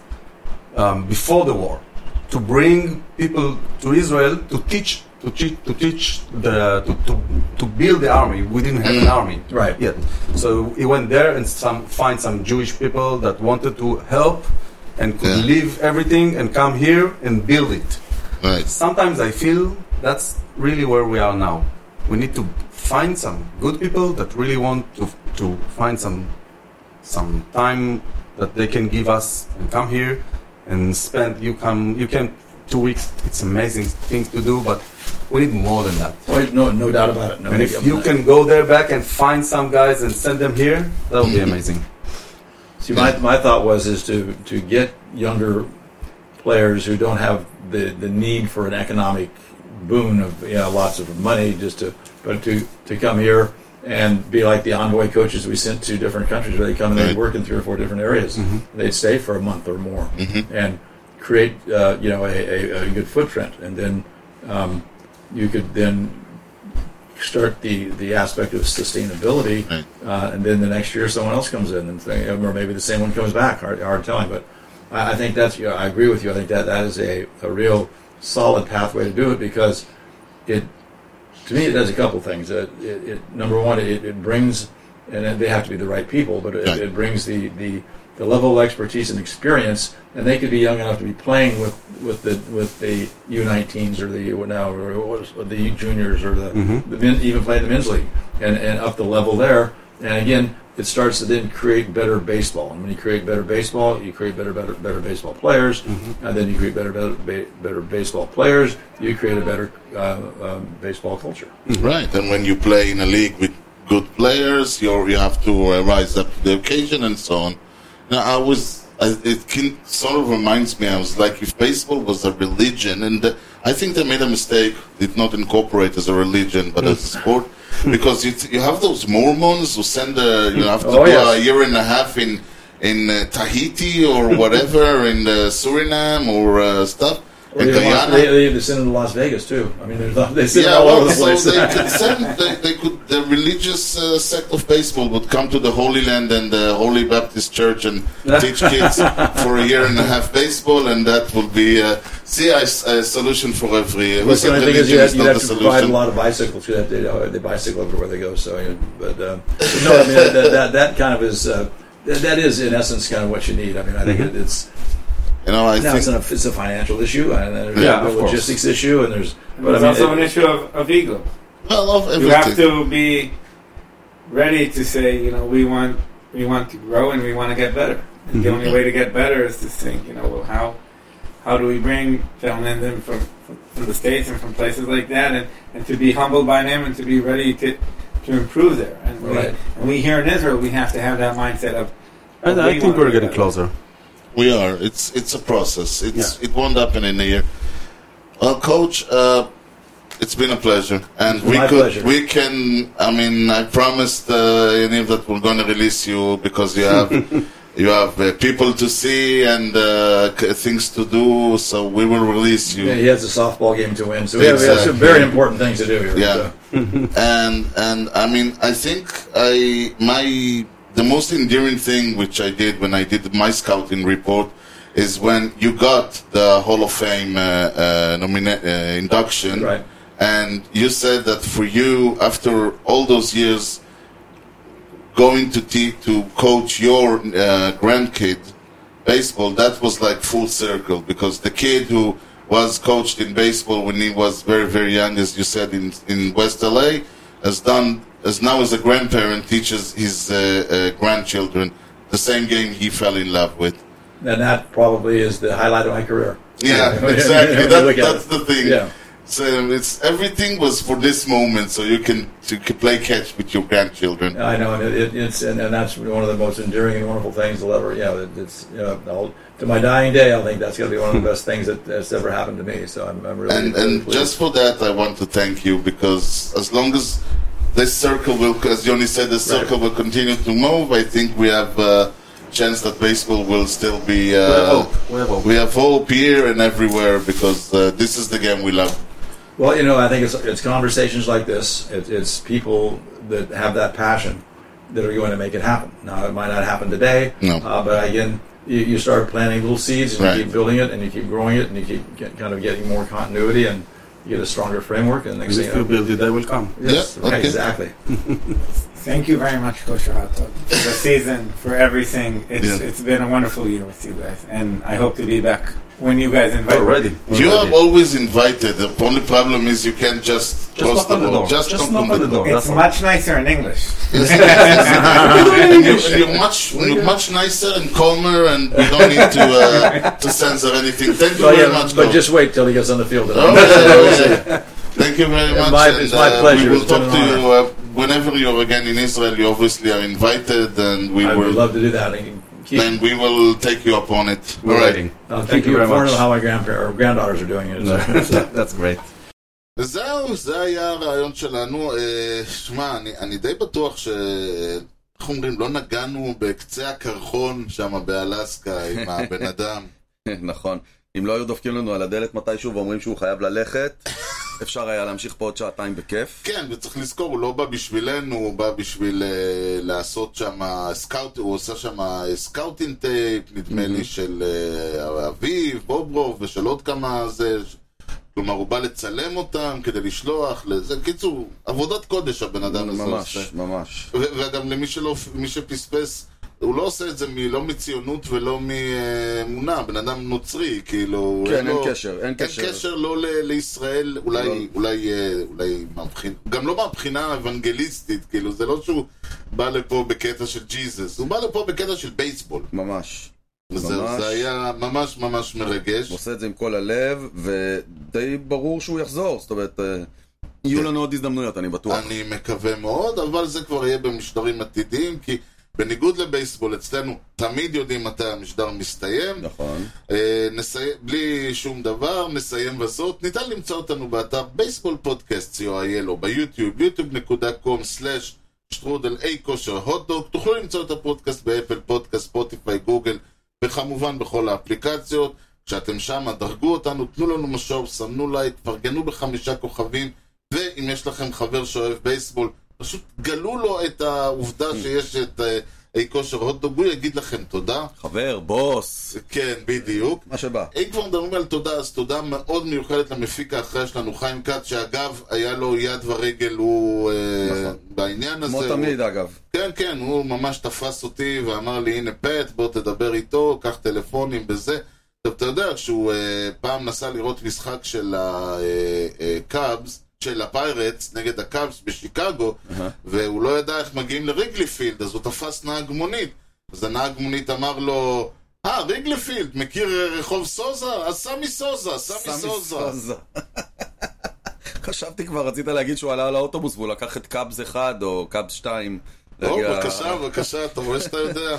um, before the war to bring people to Israel to teach to teach to teach the to, to, to build the army. We didn't have an mm. army Right. yet, so he went there and some find some Jewish people that wanted to help and could Yeah. leave everything and come here and build it Right. sometimes I feel that's really where we are now. We need to find some good people that really want to to find some some time that they can give us and come here and spend. You come, you can two weeks. It's amazing things to do, but we need more than that. Wait, no, no doubt about it. No And if you about it. can go there back and find some guys and send them here, that would be amazing. See, my, my thought was is to, to get younger players who don't have the, the need for an economic boon of you know, lots of money just to but to, to come here and be like the envoy coaches we sent to different countries where they come and they work in three or four different areas. Mm-hmm. They'd stay for a month or more mm-hmm. and create uh, you know a, a, a good footprint and then um, you could then start the, the aspect of sustainability, Right. uh, and then the next year someone else comes in and or maybe the same one comes back. Hard, hard telling, but I, I think that's. You know, I agree with you. I think that that is a, a real solid pathway to do it because it to me it does a couple things. Uh, it, it, number one, it, it brings, and they have to be the right people, but it, Right. it brings the, the the level of expertise and experience, and they could be young enough to be playing with, with the with the U19s or the now or, what was- or the juniors or the, the men, even playing the men's league and, and up the level there. And again, it starts to then create better baseball. And when you create better baseball, you create better better better baseball players, and then you create better better, better baseball players. You create a better uh, um, baseball culture. Right, and when you play in a league with good players, you you have to uh, rise up to the occasion and so on. Now, I was, it can, sort of reminds me, I was like, if baseball was a religion, and uh, I think they made a mistake, did not incorporate as a religion, but as a sport, because you, you have those Mormons who send, uh, you have to Oh, yes. a year and a half in in uh, Tahiti or whatever, in uh, Suriname or uh, stuff. And even Las, they, they send them to Las Vegas too. I mean, they send them Yeah, all well, over the so place. they could send, they, they could, the religious uh, sect of baseball would come to the Holy Land and the Holy Baptist Church and teach kids for a year and a half baseball, and that would be, uh, see, a, a solution for every. Well, the only thing is you have, you have to provide a lot of bicycles. You have to, they bicycle everywhere they go. So, you know, but, uh, no, I mean that, that that kind of is uh, That, that is, in essence, kind of what you need. I mean, I think it, it's You know, I now it's, think an, it's a financial issue, and there's Yeah, a of course. logistics issue, and there's. But There's I mean, also it- an issue of, of ego. well, of You have to be ready to say, you know, we want we want to grow and we want to get better. And the mm-hmm. only way to get better is to think, you know, well, how how do we bring gentlemen in from, from, from the states and from places like that, and, and to be humbled by them and to be ready to to improve there. And we, and we here in Israel, we have to have that mindset of. And of I we think we're getting better. closer. We are. It's it's a process. It's it won't happen in a year. Well, coach, uh, it's been a pleasure, and we My could pleasure. we can. I mean, I promised uh, Yaniv that we're going to release you because you have you have uh, people to see and uh, things to do. So we will release you. yeah, he has a softball game to win, so we have, we have some very important things to do here. Yeah. so. and and I mean I think I my the most endearing thing which I did when I did my scouting report is when you got the Hall of Fame uh, uh, nomina- uh, induction, Right. and you said that for you after all those years going to te- to coach your uh, grandkid baseball, that was like full circle because the kid who was coached in baseball when he was very very young, as you said in in West LA, has done as now as a grandparent teaches his uh, uh, grandchildren the same game he fell in love with. And that probably is the highlight of my career. Yeah, exactly. That, that's the thing. Yeah. So it's everything was for this moment, so you can you can play catch with your grandchildren. I know, and it, it, it's and, and that's one of the most enduring and wonderful things I'll ever. Yeah, it, it's you know, to my dying day, I think that's going to be one of the best things that, that's ever happened to me. So I'm, I'm really, And really and just for that, I want to thank you because as long as this circle will, as Johnny said, the circle will continue to move. I think we have a chance that baseball will still be. We have Uh, hope. We have hope. we have hope here and everywhere because uh, this is the game we love. Well, you know, I think it's, it's conversations like this. It, it's people that have that passion that are going to make it happen. Now, it might not happen today, No. uh, but again, you, you start planting little seeds and Right. you keep building it and you keep growing it and you keep get, kind of getting more continuity and you get a stronger framework. And next And thing if you you know, build it, they will come. yes, Yeah, right, okay. exactly. Thank you very much, Coach Rato, for the season, for everything. It's Yeah. it's been a wonderful year with you guys, and I hope to be back when you guys invite Already. me. You are always invited. The only problem is you can't just, Just cross knock on the door. door. Just, Just knock on the door. It's That's all. much nicer in English. and you're, you're much you're much nicer and calmer, and we don't need to uh, to censor anything. Thank you Well, very yeah, much. but Coach. just wait till he gets on the field. Oh, yeah, yeah. Thank you very much. my- and, it's my uh, pleasure. We will talk to you uh, whenever you're again in Israel. You obviously are invited, and we I would will love to do that. And keep, and we will take you up on it. We're All right. waiting. Thank keep you you very much. how my grandparents or granddaughters are doing it. That's great. וזהו, זה היה הרעיון שלנו. אה, שמע, אני, אני די בטוח ש... איך אומרים? לא נגענו בקצה הקרחון שם באלסקה עם הבן אדם. נכון. אם לא היו דופקים לנו על הדלת מתישהו ואומרים שהוא חייב ללכת, אפשר היה להמשיך פה עוד שעתיים בכיף. כן, וצריך לזכור, הוא לא בא בשבילנו, הוא בא בשביל uh, לעשות שם סקאוט, הוא עושה שם סקאוטינג טייפ, נדמה לי, של uh, אביב, בוברוב ושל עוד כמה זה... כלומר, הוא בא לצלם אותם כדי לשלוח לזה. קיצור, עבודת קודש הבן אדם הזה ממש, עושה. ממש. ו- וגם למי שלא, מי שפספס, הוא לא עושה את זה מ, לא מציונות ולא מאמונה, בן אדם נוצרי, כאילו... כן, אין לו- קשר, אין אין קשר. קשר לא ל- לישראל, לא. אולי, אולי, אה, אולי מהבחינה, גם לא מהבחינה האוונגליסטית, כאילו, זה לא שהוא בא לפה בקטע של ג'יזוס, הוא בא לפה בקטע של בייסבול. ממש. וזהו, ממש. זה היה ממש ממש מרגש. הוא עושה את זה עם כל הלב, ודי ברור שהוא יחזור. זאת אומרת, אה, יהיו לנו עוד הזדמנויות, אני בטוח. אני מקווה מאוד, אבל זה כבר יהיה במשדרים עתידיים, כי בניגוד לבייסבול, אצלנו תמיד יודעים מתי המשדר מסתיים. נכון. אה, נסיים, בלי שום דבר, נסיים בזאת. ניתן למצוא אותנו באתר בייסבול פודקאסט co.il או ביוטיוב, yוטיוב.com/, שטרודל אי כושר הוטדוג. תוכלו למצוא את הפודקאסט באפל פודקאסט, ספוטיפיי, גוגל, וכמובן בכל האפליקציות. כשאתם שם, דרגו אותנו, תנו לנו משוב, סמנו לייק, פרגנו בחמישה כוכבים, ואם יש לכם חבר שאוהב בייסבול, פשוט גלו לו את העובדה שיש את, אה, אי כושר הוטדוג, הוא יגיד לכם תודה. חבר, בוס, כן, בדיוק. מה שבא. אם כבר מדברים על תודה, אז תודה מאוד מיוחדת למפיק האחראי שלנו, חיים כץ, שאגב, היה לו יד ורגל, הוא אה, נכון. בעניין הזה. כמו הוא- תמיד, אגב. כן, כן, הוא ממש תפס אותי ואמר לי, הנה פט, בוא תדבר איתו, קח טלפונים בזה. עכשיו, אתה יודע, כשהוא אה, פעם נסע לראות משחק של הקאבס, של הפיירטס נגד הקאבס בשיקגו, והוא לא ידע איך מגיעים לריגלי פילד, אז הוא תפס נהג מונית. אז הנהג מונית אמר לו, אה, ריגלי פילד, מכיר אה, רחוב סוזה? אז סמי סוזה, סמי סוזה. חשבתי כבר, רצית להגיד שהוא עלה על האוטובוס והוא לקח את קאבס 1 או קאבס 2. או, להגיע- בבקשה, בבקשה, אתה רואה שאתה יודע.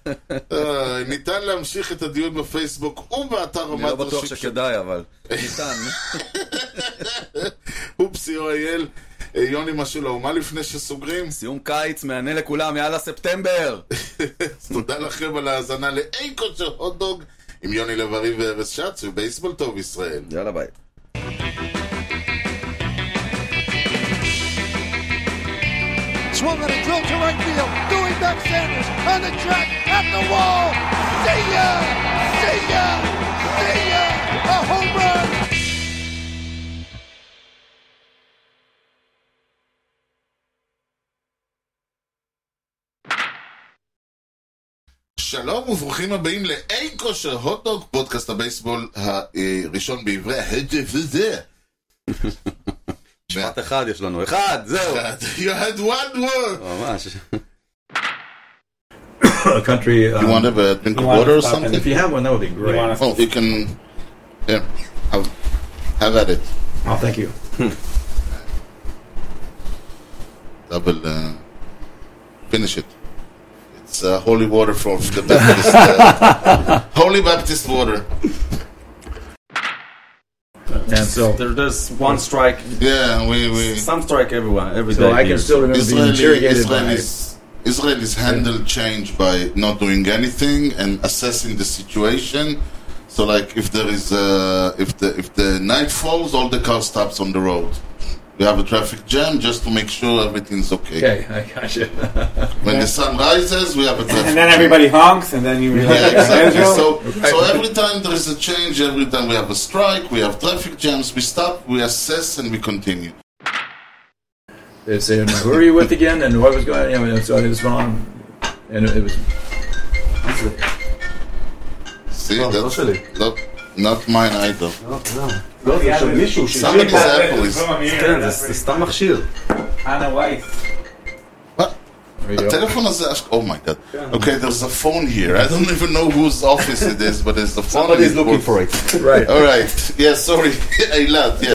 אה, ניתן להמשיך את הדיון בפייסבוק ובאתר אני לא בטוח שכדאי, אבל ניתן. אייל. אה, יוני משולו, מה לפני שסוגרים? סיום קיץ, מהנה לכולם, יאללה ספטמבר! אז תודה לכם על ההאזנה לאי כושר הוטדוג עם יוני לב-ארי וארז שץ ובייסבול טוב ישראל. יאללה ביי. Swung on a drill to right field. Doing back Sanders on the track at the wall. See ya! See ya! See ya! A home שלום וברוכים הבאים לאי כושר הוטדוג, פודקאסט הבייסבול הראשון בעברי ההג'ף וזה. משפט אחד יש לנו, אחד, זהו. You had one word! ממש. a country. Um, You want to have a drink of You wanna water or stop and- if something? you have one, that would be You great. want Oh, you can... Yeah, have, have at it. Oh, thank you. Double, uh, finish it. It's uh, holy water from the Baptist. Uh, holy Baptist water. And so, There, there's one strike, Yeah, we... we some strike everyone, every day. so I can here. still remember being Israeli, interrogated by. Israelis, Israelis handle change by not doing anything and assessing the situation. So, like, if there is uh, if the if the night falls, all the car stops on the road we have a traffic jam just to make sure everything's okay. Okay, I gotcha. when the sun rises, we have a traffic And then everybody honks, and then you realize. Yeah, exactly. so, so every time there is a change, every time we have a strike, we have traffic jams, we stop, we assess, and we continue. They say, who are you with again, and what was going on? Yeah, so it was wrong. And it was. See, that's, that, not mine either. Oh, no, no. לא, זה של מישהו שהשאיר Somebody's פה. is... כן, זה- סתם מכשיר. What? There you go. הטלפון הזה, oh my god. Okay, there's a phone here. I don't even know whose office it is, but there's a phone. Somebody is and it looking for it. Right. All right. Yeah, sorry. Eilat, yeah.